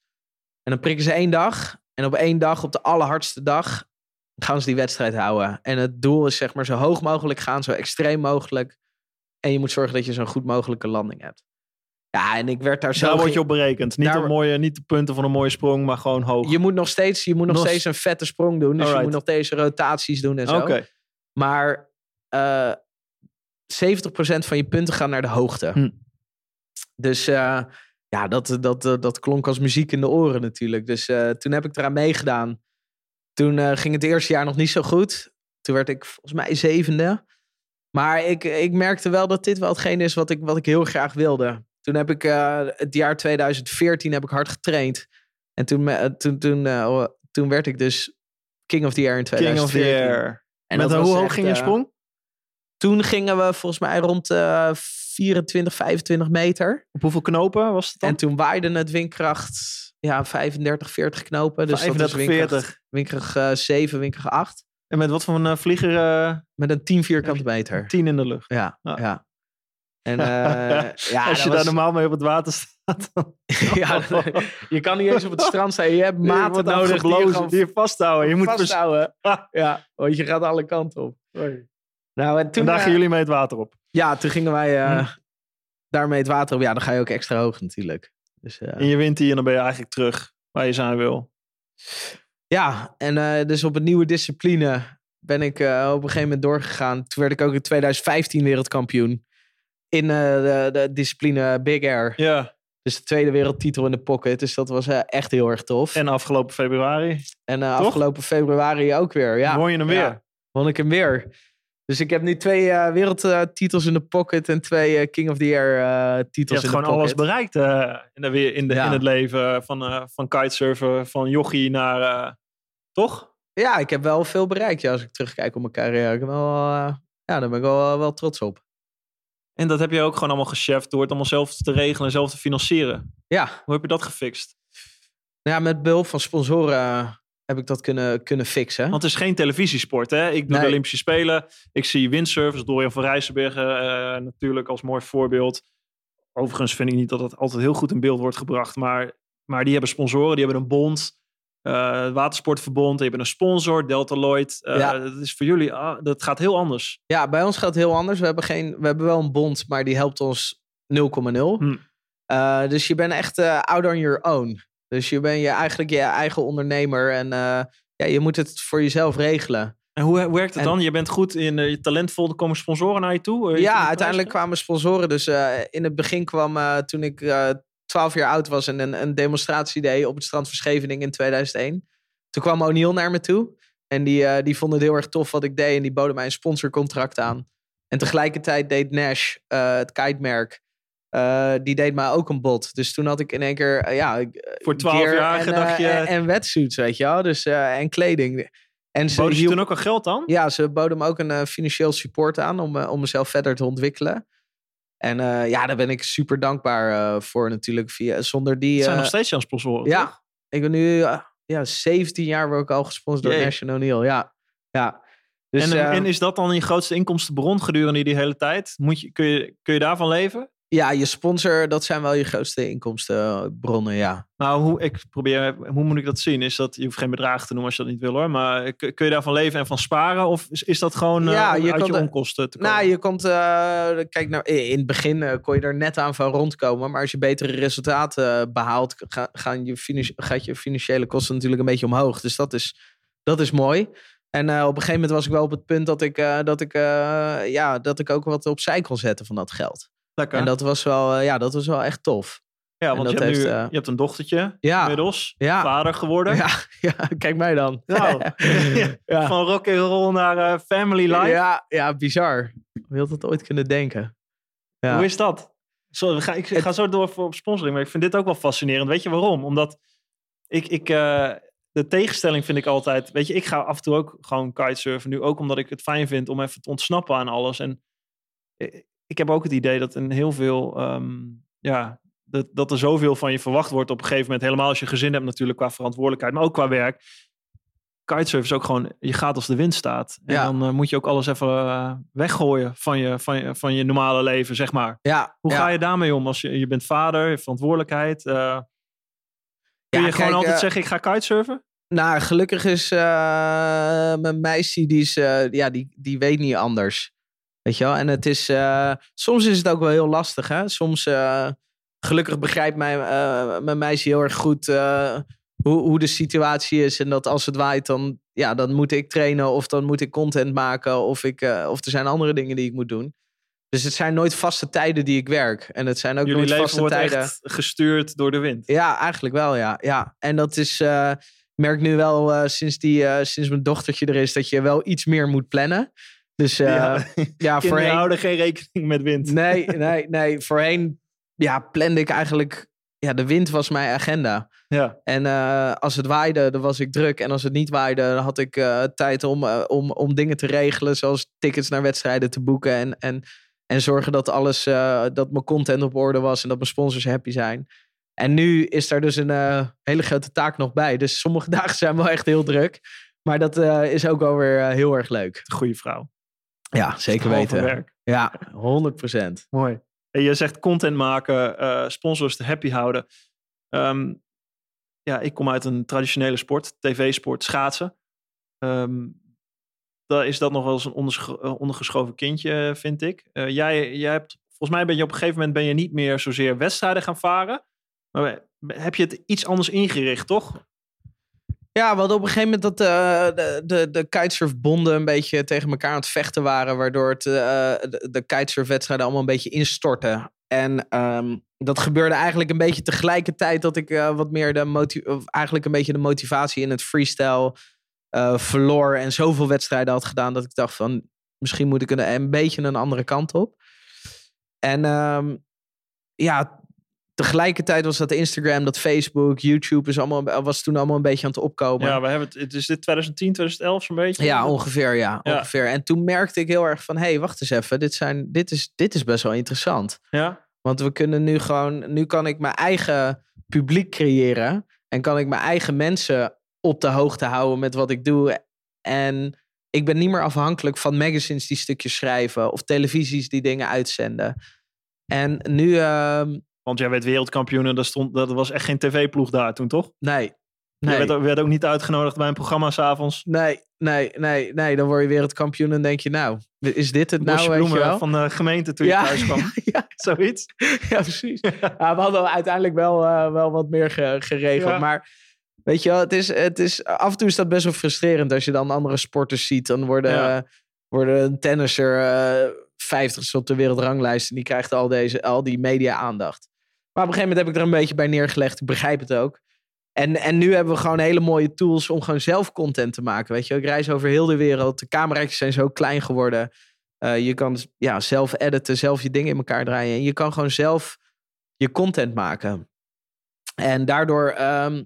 En dan prikken ze één dag. En op één dag, op de allerhardste dag, gaan ze die wedstrijd houden. En het doel is zeg maar zo hoog mogelijk gaan, zo extreem mogelijk. En je moet zorgen dat je zo'n goed mogelijke landing hebt. Ja, en ik werd daar zo... Daar word je op berekend. Niet, Daar- mooie, niet de punten van een mooie sprong, maar gewoon hoog. Je moet nog steeds, je moet nog Nog- steeds een vette sprong doen. Dus je moet nog deze rotaties doen en zo. Oké. Maar eh 70% van je punten gaan naar de hoogte. Hm. Dus eh, ja, dat, dat, dat, dat klonk als muziek in de oren natuurlijk. Dus eh, toen heb ik eraan meegedaan. Toen eh, ging het eerste jaar nog niet zo goed. Toen werd ik volgens mij zevende. Maar ik, ik merkte wel dat dit wel hetgeen is wat ik, wat ik heel graag wilde. Toen heb ik eh, het jaar 2014 heb ik hard getraind. En toen, me- toen, toen, eh, toen werd ik dus King of the Air in King 2014. of the Air. En Met hoe hoog ging je eh, sprong? toen gingen we volgens mij rond de 24, 25 meter. Op hoeveel knopen was het dan? En toen waaide het windkracht ja, 35, 40 knopen. Dus 35, dat is windkracht, 40. windkracht eh, 7, windkracht 8. En met wat voor een eh, vlieger? eh, Met een 10 vierkante meter. 10 in de lucht. Ja, Ja. ja. En eh, ja, Als je was- daar normaal mee op het water staat, dan ja, je kan niet eens op het strand staan. Je hebt maten nodig die je gewoon die je vasthouden. Je moet vasthouden. Ja, want je gaat alle kanten op. Nou, en toen, En daar eh, gaan jullie mee het water op. Ja, toen gingen wij eh, Hm. daarmee het water op. Ja, dan ga je ook extra hoog natuurlijk. Dus, En je wint die en dan ben je eigenlijk terug waar je zijn wil. ja, en dus op een nieuwe discipline ben ik op een gegeven moment doorgegaan. Toen werd ik ook in 2015 wereldkampioen. In eh, de, de discipline Big Air. Ja. Dus de tweede wereldtitel in de pocket. Dus dat was eh, echt heel erg tof. En, En afgelopen februari eh, toch? afgelopen februari ook weer. Ja, won je hem Ja. weer. won ik hem weer. Dus ik heb nu twee eh, wereldtitels in de pocket en twee eh, King of the Air eh, Je titels hebt in de gewoon pocket. alles bereikt eh, in, de, in, de, Ja. in het leven. Van, eh, van kitesurfen, van jochie naar... eh, toch? Ja, ik heb wel veel bereikt ja, als ik terugkijk op mijn carrière. Ik heb wel, eh, ja, daar ben ik wel, wel trots op. En dat heb je ook gewoon allemaal gecheft door het allemaal zelf te regelen en zelf te financieren. Ja, Hoe heb je dat gefixt? ja met behulp van sponsoren eh, heb ik dat kunnen, kunnen fixen. Want het is geen televisiesport, hè? Ik doe de. Olympische Spelen. Ik zie windsurfers, Dorian van Rijssenbergen eh, natuurlijk als mooi voorbeeld. Overigens vind ik niet dat het altijd heel goed in beeld wordt gebracht. Maar, maar die hebben sponsoren, die hebben een bond. Het Watersportverbond, die hebben een sponsor, Delta Lloyd. Eh, Ja. Dat is voor jullie, ah, dat gaat heel anders. Ja, bij ons gaat het heel anders. We hebben, geen, we hebben wel een bond, maar die helpt ons 0,0. Hm. Eh, dus je bent echt out on your own. Dus je bent je eigenlijk je eigen ondernemer en ja, je moet het voor jezelf regelen. En hoe, werkt het En- dan? Je bent goed in je talentvol, er komen sponsoren naar je toe? Je Ja, uiteindelijk kwamen sponsoren. Dus in het begin kwam toen ik 12 jaar oud was en een, een demonstratie deed op het strand van Scheveningen in 2001. Toen kwam O'Neill naar me toe. En die, eh, die vonden het heel erg tof wat ik deed. En die boden mij een sponsorcontract aan. En tegelijkertijd deed Nash, eh, het kitemerk, eh, die deed mij ook een bod. Dus toen had ik in één keer, ja... Voor 12 gear jaar en, dacht je- En, en wetsuits, weet je wel. Dus, en kleding. En ze Boden ze hielp- toen ook al geld aan? ja, ze boden me ook een financieel support aan om, om mezelf verder te ontwikkelen. En eh, ja, daar ben ik super dankbaar eh, voor natuurlijk. Via, zonder die... Het zijn eh, nog steeds jouw sponsoren, toch? ja, ik ben nu ja, 17 jaar word ik al gesponsord door. National O'Neill. Ja, ja. Dus, en, en is dat dan je grootste inkomstenbron gedurende die hele tijd? Moet je, kun, je, kun je daarvan leven? Ja, je sponsor, dat zijn wel je grootste inkomstenbronnen, ja. Nou, hoe, ik probeer, hoe moet ik dat zien? Is dat, je hoeft geen bedragen te noemen als je dat niet wil hoor. Maar kun, kun je daarvan leven en van sparen? Of is, is dat gewoon eh, Ja, om je uit je onkosten te komen? Nou, je komt, eh, kijk nou, in het begin eh, kon je er net aan van rondkomen. Maar als je betere resultaten eh, behaalt, ga- gaan je gaat je financiële kosten natuurlijk een beetje omhoog. Dus dat is, dat is mooi. En eh, op een gegeven moment was ik wel op het punt dat ik, eh, dat ik, eh, ja, dat ik ook wat opzij kon zetten van dat geld. Lekker. En dat was, wel, eh, ja, dat was wel echt tof. ja, want je dat hebt, nu, heeft, eh, je hebt een dochtertje Ja. inmiddels. Ja. Vader geworden. Ja, ja, kijk mij dan. Nou, ja. Van rock and roll naar eh, family life. Ja, ja, bizar. Wie had het ooit kunnen denken? Ja. Hoe is dat? Zo, we gaan, ik ga zo door voor op sponsoring, maar ik vind dit ook wel fascinerend. Weet je waarom? Omdat ik, ik de tegenstelling vind ik altijd. Weet je, ik ga af en toe ook gewoon kitesurfen. Nu ook omdat ik het fijn vind om even te ontsnappen aan alles. En ik, heb ook het idee dat in heel veel. ehm, ja, dat, dat er zoveel van je verwacht wordt op een gegeven moment. Helemaal als je gezin hebt, natuurlijk qua verantwoordelijkheid, maar ook qua werk. Kitesurfen is ook gewoon, je gaat als de wind staat. En Ja. dan eh, moet je ook alles even eh, weggooien van je, van, je, van je normale leven, zeg maar. Ja, Hoe ja. ga je daarmee om? Als je, je bent vader, je verantwoordelijkheid. eh, kun je gewoon altijd zeggen, ik ga kitesurfen? Nou, gelukkig is mijn meisje, die, is, ja, die, die weet niet anders. Weet je wel? En het is, eh, soms is het ook wel heel lastig. Hè? Soms, eh, gelukkig begrijpt mijn, eh, mijn meisje heel erg goed hoe, hoe de situatie is. En dat als het waait, dan, ja, dan moet ik trainen of dan moet ik content maken. Of, ik, of er zijn andere dingen die ik moet doen. Dus het zijn nooit vaste tijden die ik werk. En het zijn ook Jullie nooit leven vaste wordt tijden. echt gestuurd door de wind. Ja, eigenlijk wel, ja. ja. En dat is, ik merk nu wel sinds, die, sinds mijn dochtertje er is, dat je wel iets meer moet plannen. Dus eh, ja, Ja. Voorheen... houden geen rekening met wind. Nee, nee, nee. Voorheen ja, plande ik eigenlijk... Ja, de wind was mijn agenda. Ja. En eh, als het waaide, dan was ik druk. En als het niet waaide, dan had ik eh, tijd om, om, om dingen te regelen. Zoals tickets naar wedstrijden te boeken. En, en, en zorgen dat alles, dat mijn content op orde was. En dat mijn sponsors happy zijn. En nu is daar dus een hele grote taak nog bij. Dus sommige dagen zijn wel echt heel druk. Maar dat is ook wel weer eh, heel erg leuk. Goeie vrouw. Ja, zeker weten. werk. Ja, 100 procent. Mooi. En je zegt content maken, eh, sponsors te happy houden. Ehm, ja, ik kom uit een traditionele sport, tv-sport, schaatsen. Ehm daar is dat nog wel eens een eh, ondergeschoven kindje, vind ik. Eh, jij, jij hebt, volgens mij ben je op een gegeven moment ben je niet meer zozeer wedstrijden gaan varen. Maar heb je het iets anders ingericht, toch? Ja, hadden op een gegeven moment dat eh, de, de, de kitesurfbonden een beetje tegen elkaar aan het vechten waren. Waardoor het, eh, de, de kitesurfwedstrijden allemaal een beetje instortten. En ehm, dat gebeurde eigenlijk een beetje tegelijkertijd dat ik eh, wat meer de moti- of eigenlijk een beetje de motivatie in het freestyle verloor. En zoveel wedstrijden had gedaan dat ik dacht van misschien moet ik een, een beetje een andere kant op. En ehm, ja, tegelijkertijd was dat Instagram, dat Facebook, YouTube is allemaal, was toen allemaal een beetje aan het opkomen. Ja, we hebben het, het is dit 2010, 2011 zo'n beetje. Ja, ongeveer, ja, Ja. ongeveer. En toen merkte ik heel erg van, hé, hey, wacht eens even, dit, zijn, dit, is, dit is best wel interessant. Ja, Want we kunnen nu gewoon, nu kan ik mijn eigen publiek creëren en kan ik mijn eigen mensen op de hoogte houden met wat ik doe. En ik ben niet meer afhankelijk van magazines die stukjes schrijven of televisies die dingen uitzenden. En nu, ehm, want jij werd wereldkampioen en dat, stond, dat was echt geen tv-ploeg daar toen, toch? nee. Je Nee. werd, ook- werd ook niet uitgenodigd bij een programma s'avonds. Nee, nee, nee, nee. Dan word je wereldkampioen en denk je, nou, is dit het nou, weet je wel? van de gemeente toen je thuis kwam. ja, Zoiets. ja, precies. Ja, we hadden uiteindelijk wel, eh, wel wat meer ge- geregeld. Maar weet je wel, het is, het is, af en toe is dat best wel frustrerend als je dan andere sporters ziet. Dan worden, Ja. eh, worden een tennisser eh 50 op de wereldranglijst en die krijgt al, deze, al die media-aandacht. Maar op een gegeven moment heb ik er een beetje bij neergelegd. Ik begrijp het ook. En, en nu hebben we gewoon hele mooie tools om gewoon zelf content te maken. Weet je, ik reis over heel de wereld. De camera's zijn zo klein geworden. Eh, je kan ja, zelf editen, zelf je dingen in elkaar draaien. En je kan gewoon zelf je content maken. En daardoor ehm,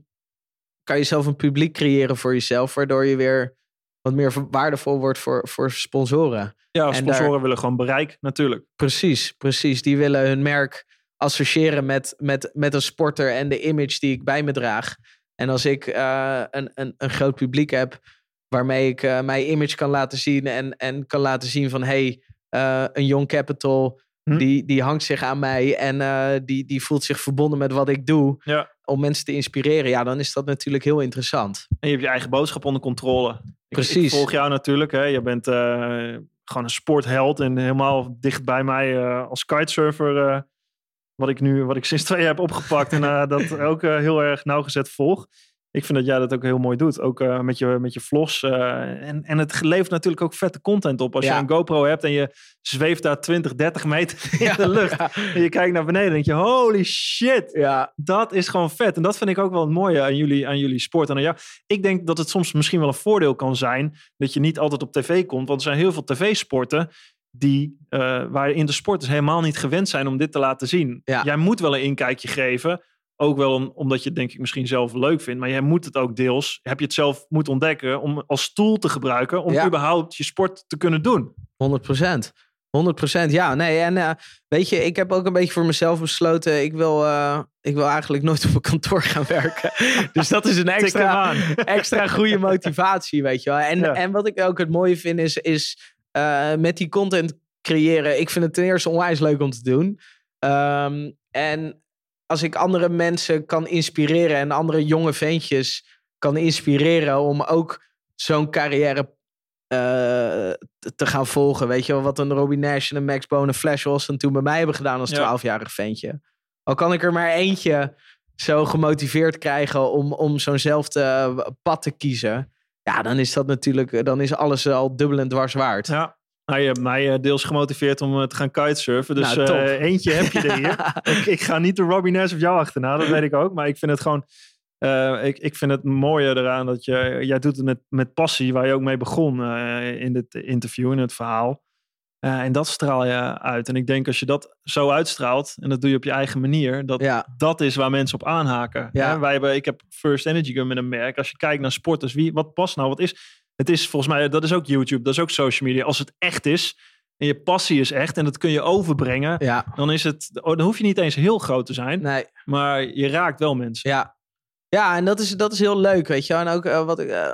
kan je zelf een publiek creëren voor jezelf, waardoor je weer wat meer waardevol wordt voor, voor sponsoren. Ja, En sponsoren daar- willen gewoon bereik, natuurlijk. Precies, precies. Die willen hun merk associëren met, met, met een sporter en de image die ik bij me draag. En als ik eh, een, een, een groot publiek heb waarmee ik eh, mijn image kan laten zien en, en kan laten zien van hey, eh, een Young Capital, Hm. die, die hangt zich aan mij en die, die voelt zich verbonden met wat ik doe Ja. om mensen te inspireren. Ja, dan is dat natuurlijk heel interessant. En je hebt je eigen boodschap onder controle. Ik- Ik, Precies. volg jou natuurlijk. Hè. Je bent gewoon een sportheld en helemaal dicht bij mij als kitesurfer. Wat ik nu, wat ik sinds twee jaar heb opgepakt en eh, dat ook eh, heel erg nauwgezet volg. ik vind dat jij dat ook heel mooi doet. Ook eh, met, je, met je vlogs. en, en het levert natuurlijk ook vette content op. Als Ja. je een GoPro hebt en je zweeft daar 20, 30 meter in Ja, de lucht. ja. En je kijkt naar beneden en denk je, holy shit. Ja, Dat is gewoon vet. En dat vind ik ook wel het mooie aan jullie, aan jullie sport. En aan jou. Ik denk dat het soms misschien wel een voordeel kan zijn dat je niet altijd op tv komt. Want er zijn heel veel tv-sporten die, eh waarin de sporters helemaal niet gewend zijn om dit te laten zien. Ja. Jij moet wel een inkijkje geven. Ook wel om- omdat je het denk ik misschien zelf leuk vindt. Maar jij moet het ook deels, heb je het zelf moeten ontdekken om als tool te gebruiken. Om Ja. überhaupt je sport te kunnen doen. 100 procent. 100% ja. Nee, en eh, weet je, ik heb ook een beetje voor mezelf besloten. Ik wil, eh, ik wil eigenlijk nooit op een kantoor gaan werken. dus dat is een extra, extra goede motivatie, weet je wel. En, Ja. en wat ik ook het mooie vind is, is eh, met die content creëren. Ik vind het ten eerste onwijs leuk om te doen. Ehm, en als ik andere mensen kan inspireren en andere jonge ventjes kan inspireren om ook zo'n carrière eh, te- gaan volgen. Weet je wel, wat een Robbie Nash en een Max Bone en Flash Wilson toen bij mij hebben gedaan als Ja. 12-jarig ventje. Al kan ik er maar eentje zo gemotiveerd krijgen om, om zo'nzelfde pad te kiezen. Ja, dan is dat natuurlijk, dan is alles al dubbel en dwars waard. Ja. Nou, je hebt mij eh, deels gemotiveerd om eh, te gaan kitesurfen. Dus Nou, eh, eentje heb je er hier. ik, ik ga niet de Robbie Nash of jou achterna, dat weet ik ook. Maar ik vind het gewoon... eh, ik, ik vind het mooie eraan dat je... Jij doet het met, met passie, waar je ook mee begon eh, in dit interview, in het verhaal. Eh, en dat straal je uit. En ik denk als je dat zo uitstraalt, en dat doe je op je eigen manier, dat, Ja, dat is waar mensen op aanhaken. Ja. Hè? Wij hebben, ik heb First Energy Gun met een merk. Als je kijkt naar sporters, wie, wat past nou? Wat is? Het is volgens mij, dat is ook YouTube, dat is ook social media. Als het echt is en je passie is echt en dat kun je overbrengen, ja, dan is het, oh, dan hoef je niet eens heel groot te zijn, nee. maar je raakt wel mensen. Ja, ja en dat is, dat is heel leuk, weet je. En ook eh, wat ik. eh,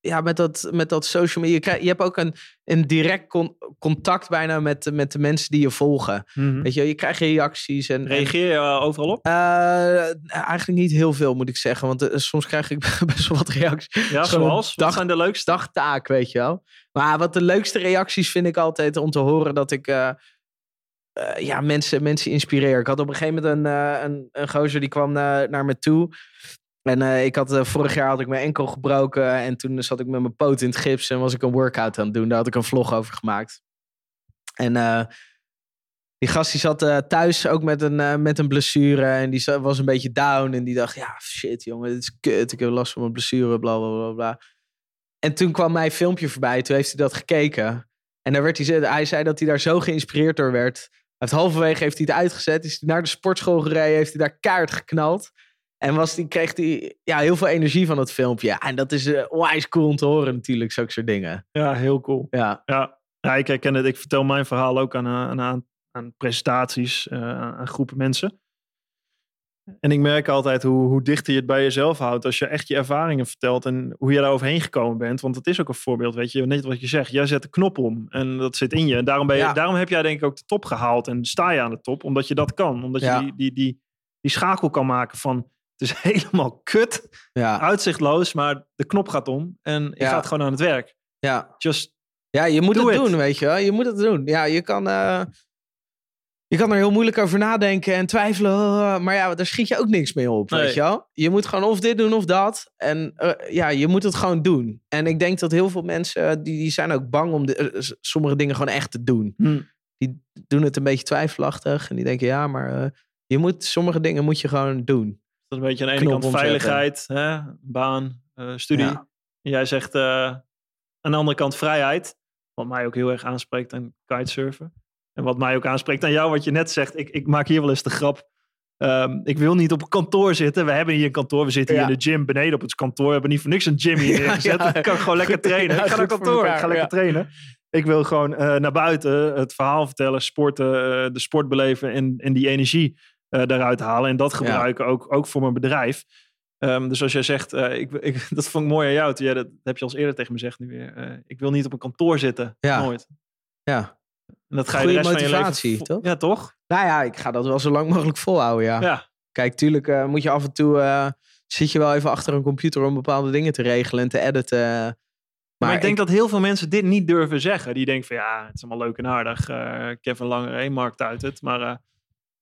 ja, met dat, met dat social media. Je, krijg, je hebt ook een, een direct con- contact bijna met, met de mensen die je volgen. Mhm. Weet je, je krijgt reacties en. Reageer je eh, overal op? Eh, eigenlijk niet heel veel, moet ik zeggen. Want eh, soms krijg ik best wel wat reacties. Ja, zoals? Dag- zijn de leukste? Dagtaak, weet je wel. Maar wat de leukste reacties vind ik altijd om te horen dat ik. ja, mensen, mensen inspireer. Ik had op een gegeven moment een, een, een gozer die kwam naar, naar me toe. En eh, ik had, eh, vorig jaar had ik mijn enkel gebroken. En toen zat ik met mijn poot in het gips en was ik een workout aan het doen. Daar had ik een vlog over gemaakt. En eh, die gast die zat thuis ook met een, met een blessure. En die was een beetje down. En die dacht, ja, shit jongen, dit is kut. Ik heb last van mijn blessure, bla bla bla bla. En toen kwam mijn filmpje voorbij. Toen heeft hij dat gekeken. En daar werd hij, hij zei dat hij daar zo geïnspireerd door werd. Heeft halverwege heeft hij het uitgezet. Is hij naar de sportschool gereden. Heeft hij daar kaart geknald. En was die, kreeg hij ja, heel veel energie van het filmpje. Ja, en dat is uh, onwijs cool om te horen natuurlijk. Zulke soort dingen. Ja, heel cool. Ja, Ja, ja ik herken het. Ik vertel mijn verhaal ook aan, eh, aan, aan, aan presentaties, eh, aan, groepen mensen. En ik merk altijd hoe, hoe dichter je het bij jezelf houdt als je echt je ervaringen vertelt en hoe je daar overheen gekomen bent. Want het is ook een voorbeeld, weet je, net wat je zegt. Jij zet de knop om en dat zit in je. En daarom, ben je, Ja. daarom heb jij denk ik ook de top gehaald en sta je aan de top, omdat je dat kan. Omdat Ja. je die, die, die, die schakel kan maken van het is helemaal kut, ja, uitzichtloos, maar de knop gaat om en je Ja. gaat gewoon aan het werk. ja. Just Ja, je moet het doen, weet je wel. Je moet het doen. Ja, je kan, eh, je kan er heel moeilijk over nadenken en twijfelen. Maar ja, daar schiet je ook niks mee op, Nee. weet je wel. Je moet gewoon of dit doen of dat. En eh, ja, je moet het gewoon doen. En ik denk dat heel veel mensen, eh, die, die zijn ook bang om de, sommige dingen gewoon echt te doen. Hm. Die doen het een beetje twijfelachtig. En die denken, ja, maar je moet, sommige dingen moet je gewoon doen. Dat is een beetje aan de ene kant veiligheid, hè? baan, eh, studie. Ja. En jij zegt eh, aan de andere kant vrijheid. Wat mij ook heel erg aanspreekt aan kitesurfen. En wat mij ook aanspreekt aan jou, wat je net zegt. Ik, ik maak hier wel eens de grap. Ehm, ik wil niet op een kantoor zitten. We hebben hier een kantoor. We zitten hier in de gym beneden op het kantoor. We hebben niet voor niks een gym hier Ja, ja. Ik kan gewoon lekker trainen. ik ga naar kantoor. Ik ga lekker trainen. Ik wil gewoon eh, naar buiten het verhaal vertellen, sporten, de sport beleven en, en die energie eh, daaruit halen. En dat gebruiken ook, ook voor mijn bedrijf. Ehm, dus als jij zegt, eh, ik, ik, dat vond ik mooi aan jou. Toen jij dat, dat heb je al eerder tegen me gezegd nu weer. eh, ik wil niet op een kantoor zitten. Ja. Nooit. Ja. En dat ga je de rest van je motivatie, leven... toch? Ja, toch? Nou ja, ik ga dat wel zo lang mogelijk volhouden, ja. Ja. Kijk, tuurlijk moet je af en toe... zit je wel even achter een computer om bepaalde dingen te regelen en te editen. Maar, Maar, ik denk dat heel veel mensen dit niet durven zeggen. Die denken van ja, het is allemaal leuk en aardig. eh, Kevin Langer, markt uit het. Maar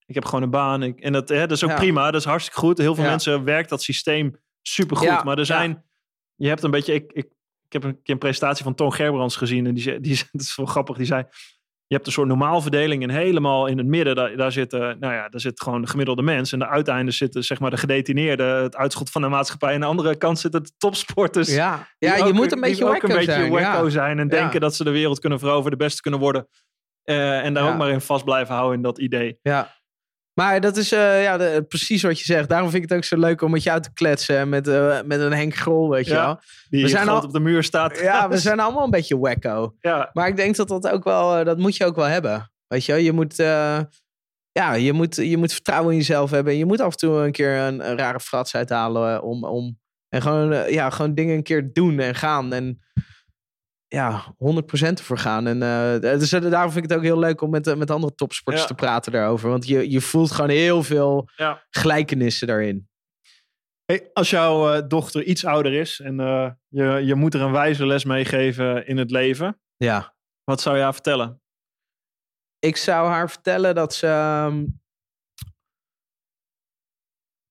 ik heb gewoon een baan. Ik, en dat, hè, dat is ook Ja. prima. Dat is hartstikke goed. Heel veel Ja. mensen werkt dat systeem supergoed. Ja, maar er zijn, je hebt een beetje, ik, ik, ik heb een keer een presentatie van Toon Gerbrands gezien. En die, die, dat is wel grappig, die zei, je hebt een soort normaalverdeling en helemaal in het midden, daar, daar zitten, nou ja, daar zit gewoon de gemiddelde mens. En de uiteinden zitten, zeg maar, de gedetineerde, het uitschot van de maatschappij. En aan de andere kant zitten de topsporters. Ja, ja je ook- moet een beetje ook wacko een beetje zijn. wacko ja. zijn en Ja. denken dat ze de wereld kunnen veroveren, de beste kunnen worden. Eh, en daar Ja. ook maar in vast blijven houden in dat idee. Ja. Maar dat is eh, ja, de- precies wat je zegt. Daarom vind ik het ook zo leuk om met jou te kletsen. en Met, eh, met een Henk Grol, weet je Ja. wel. Die We zijn al- op de muur staat. Ja, we zijn allemaal een beetje wacko. ja. Maar ik denk dat dat ook wel, eh, dat moet je ook wel hebben. Weet je, wel? je moet, ja, je moet, je moet vertrouwen in jezelf hebben. Je moet af en toe een keer een, een rare frats uithalen om, om en gewoon, ja, gewoon dingen een keer doen en gaan. En ja, 100% ervoor gaan. En eh, dus eh, daarom vind ik het ook heel leuk om met, eh, met andere topsporters Ja. te praten daarover. Want je, je voelt gewoon heel veel Ja. gelijkenissen daarin. Hey, als jouw dochter iets ouder is en eh, je, je moet er een wijze les meegeven in het leven, Ja. wat zou je haar vertellen? ik zou haar vertellen dat ze ehm,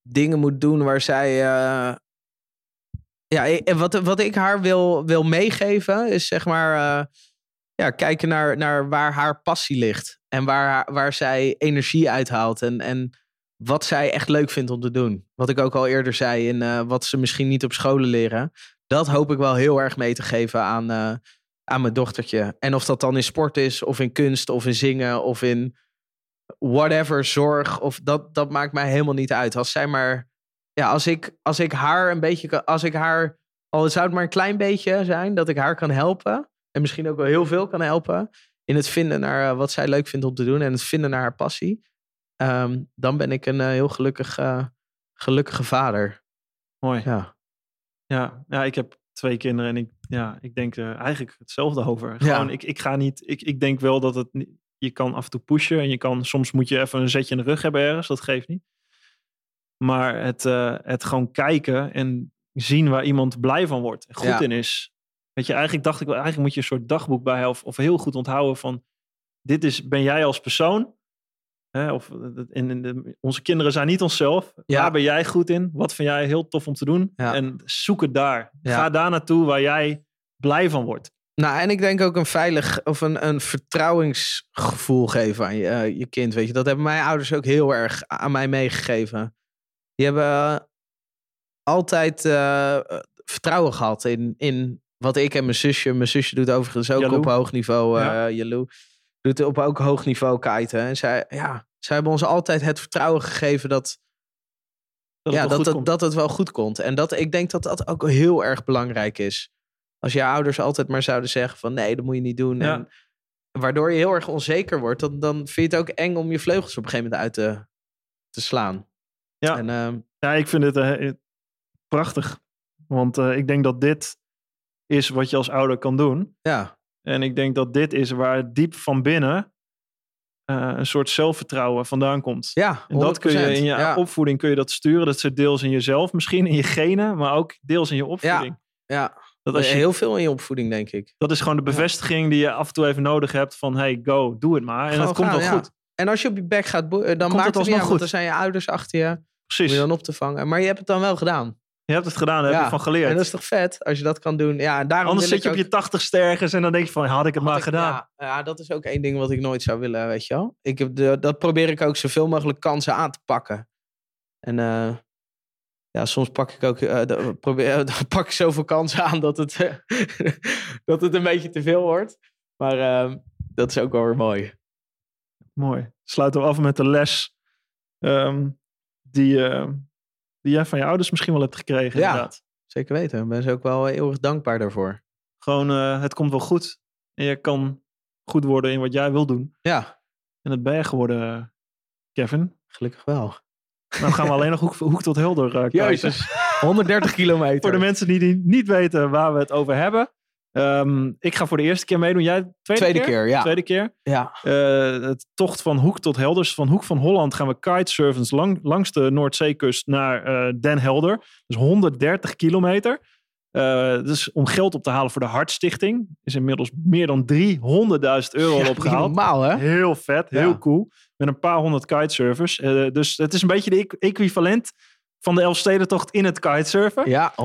dingen moet doen waar zij. eh, ja, wat, wat ik haar wil, wil meegeven is zeg maar. eh, ja, kijken naar, naar waar haar passie ligt. En waar, waar zij energie uithaalt. En, en wat zij echt leuk vindt om te doen. Wat ik ook al eerder zei. In eh, wat ze misschien niet op scholen leren. Dat hoop ik wel heel erg mee te geven aan, eh, aan mijn dochtertje. En of dat dan in sport is, of in kunst, of in zingen, of in whatever, zorg. Of dat, dat maakt mij helemaal niet uit. Als zij maar. Ja, als ik, als ik haar een beetje kan. Als ik haar. Al zou het maar een klein beetje zijn, dat ik haar kan helpen. En misschien ook wel heel veel kan helpen. In het vinden naar eh, wat zij leuk vindt om te doen. En het vinden naar haar passie. ehm, dan ben ik een eh, heel gelukkig, eh, gelukkige vader. Mooi. Ja. Ja, ja, ik heb twee kinderen en ik, ja, ik denk er eigenlijk hetzelfde over. Ja. Gewoon, ik, ik ga niet, ik, ik denk wel dat het, je kan af en toe pushen en je kan, soms moet je even een zetje in de rug hebben ergens, dat geeft niet. Maar het, eh, het gewoon kijken en zien waar iemand blij van wordt en goed Ja. in is. Weet je, eigenlijk dacht ik wel, eigenlijk moet je een soort dagboek bij of, of heel goed onthouden van, dit is, ben jij als persoon? Hè, of, in, in de, onze kinderen zijn niet onszelf. Ja. Waar ben jij goed in? Wat vind jij heel tof om te doen? Ja. En zoek het daar. Ga daar naartoe waar jij blij van wordt. Nou, en ik denk ook een veilig of een, een vertrouwingsgevoel geven aan je, eh, je kind. Weet je, dat hebben mijn ouders ook heel erg aan mij meegegeven. Die hebben eh, altijd eh, vertrouwen gehad in, in wat ik en mijn zusje. Mijn zusje doet overigens ook op hoog niveau. eh Ja. Jalou. Doet op ook hoog niveau kiten. En zij, ja, zij hebben ons altijd het vertrouwen gegeven dat, Dat ja, het wel dat, goed het, komt. dat het wel goed komt. En dat, ik denk dat dat ook heel erg belangrijk is. Als je ouders altijd maar zouden zeggen van nee, dat moet je niet doen. Ja. En waardoor je heel erg onzeker wordt, dan, dan vind je het ook eng om je vleugels op een gegeven moment uit te, te slaan. Ja. En, ehm, Ja, ik vind het eh, prachtig. Want eh, ik denk dat dit is wat je als ouder kan doen. ja, En ik denk dat dit is waar diep van binnen eh, een soort zelfvertrouwen vandaan komt. ja, En dat kun je 100%. in je ja, opvoeding kun je dat sturen. Dat zit deels in jezelf, misschien in je genen, maar ook deels in je opvoeding. ja. Dat, als je, heel veel in je opvoeding, denk ik. dat is gewoon de bevestiging die je af en toe even nodig hebt van hey, go, doe het maar. En het komt wel ja. goed. En als je op je bek gaat, boeien, dan Komt maakt het het niet uit, goed. dan zijn je ouders achter je. Om je dan op te vangen. Maar je hebt het dan wel gedaan. Je hebt het gedaan, daar heb je van geleerd. En dat is toch vet, als je dat kan doen. Ja, daarom Anders zit je op je tachtigste ergens en dan denk je van, had ik het maar ik- gedaan. Ja, ja, dat is ook één ding wat ik nooit zou willen, weet je wel. Ik heb de, dat probeer ik ook zoveel mogelijk kansen aan te pakken. En eh, ja, soms pak ik ook eh, probeer, pak ik zoveel kansen aan dat het, eh, dat het een beetje te veel wordt. Maar dat is ook wel weer mooi. Mooi. Sluiten we af met de les ehm, die, eh, die jij van je ouders misschien wel hebt gekregen. Ja. Inderdaad. Zeker weten. Ik ben ze ook wel heel erg dankbaar daarvoor. Gewoon, eh, het komt wel goed. En je kan goed worden in wat jij wil doen. Ja, En het ben je geworden, eh, Kevin. gelukkig wel. Nou gaan we alleen nog hoek, hoek tot helder uh, kijken. Jezus, 130 kilometer. Voor de mensen die, die niet weten waar we het over hebben. Ehm, ik ga voor de eerste keer meedoen. Jij tweede, Tweede keer, ja. Tweede keer. Ja, Eh, het tocht van Hoek tot Helder. Dus van Hoek van Holland gaan we kitesurfen lang, langs de Noordzeekust naar eh, Den Helder. Dus 130 kilometer. Eh, dus om geld op te halen voor de Hartstichting. Is inmiddels meer dan 300.000 euro ja opgehaald. normaal hè? Heel vet, heel Ja. cool. Met een paar honderd kitesurfers. Dus het is een beetje de equ- equivalent van de Elfstedentocht in het kitesurfen. Ja, 100%.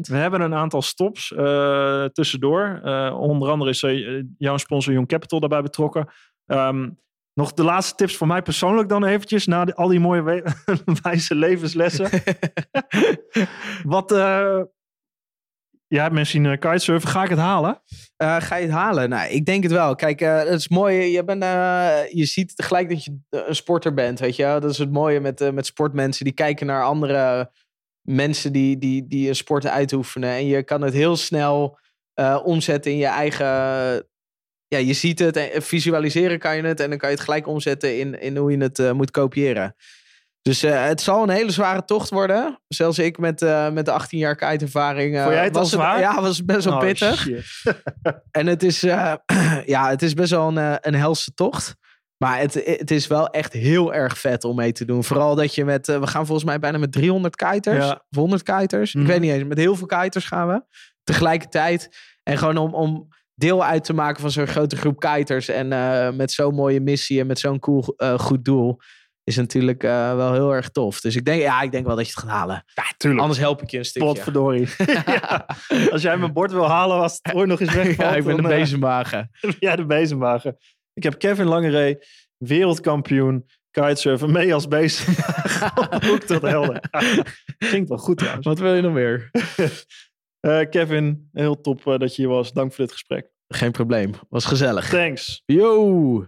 We hebben een aantal stops eh, tussendoor. Eh, onder andere is eh, jouw sponsor Young Capital daarbij betrokken. Ehm, nog de laatste tips voor mij persoonlijk dan eventjes. Na de- al die mooie wijze levenslessen. Wat... hebt mensen zien eh, kitesurfen. Ga ik het halen? Eh, ga je het halen? Nou, ik denk het wel. Kijk, eh, het is mooi. Je, bent, je ziet gelijk dat je een sporter bent, weet je? Dat is het mooie met, met sportmensen. Die kijken naar andere mensen die, die, die een sport uitoefenen. En je kan het heel snel omzetten in je eigen... Ja, je ziet het en visualiseren kan je het. En dan kan je het gelijk omzetten in, in hoe je het moet kopiëren. Dus eh, het zal een hele zware tocht worden. Zelfs ik met, eh, met de 18 jaar kiteervaring... eh, Vond jij het was zwaar? Ja, was best wel Oh, pittig. En het is, eh, ja, het is best wel een, eh, een helse tocht. Maar het, het is wel echt heel erg vet om mee te doen. Vooral dat je met, eh, we gaan volgens mij bijna met 300 kiters. Ja. Of 100 kiters. Mhm. Ik weet niet eens, met heel veel kiters gaan we. Tegelijkertijd. En gewoon om, om deel uit te maken van zo'n grote groep kiters. En eh, met zo'n mooie missie en met zo'n cool, eh, goed doel. Is natuurlijk eh, wel heel erg tof. Dus ik denk, ja, ik denk wel dat je het gaat halen. Ja, tuurlijk. Anders help ik je een stukje. Potverdorie. ja. Als jij mijn bord wil halen, was het ooit nog eens wegvalt. Ja, ik ben de eh, bezemwagen. Ja, de bezemwagen. Ik heb Kevin Langeree, wereldkampioen kitesurfen, mee als bezemwagen. Ook tot helder. Klinkt wel goed trouwens. Wat wil je nog meer? Eh, Kevin, heel top dat je hier was. Dank voor dit gesprek. Geen probleem. Was gezellig. Thanks. Yo!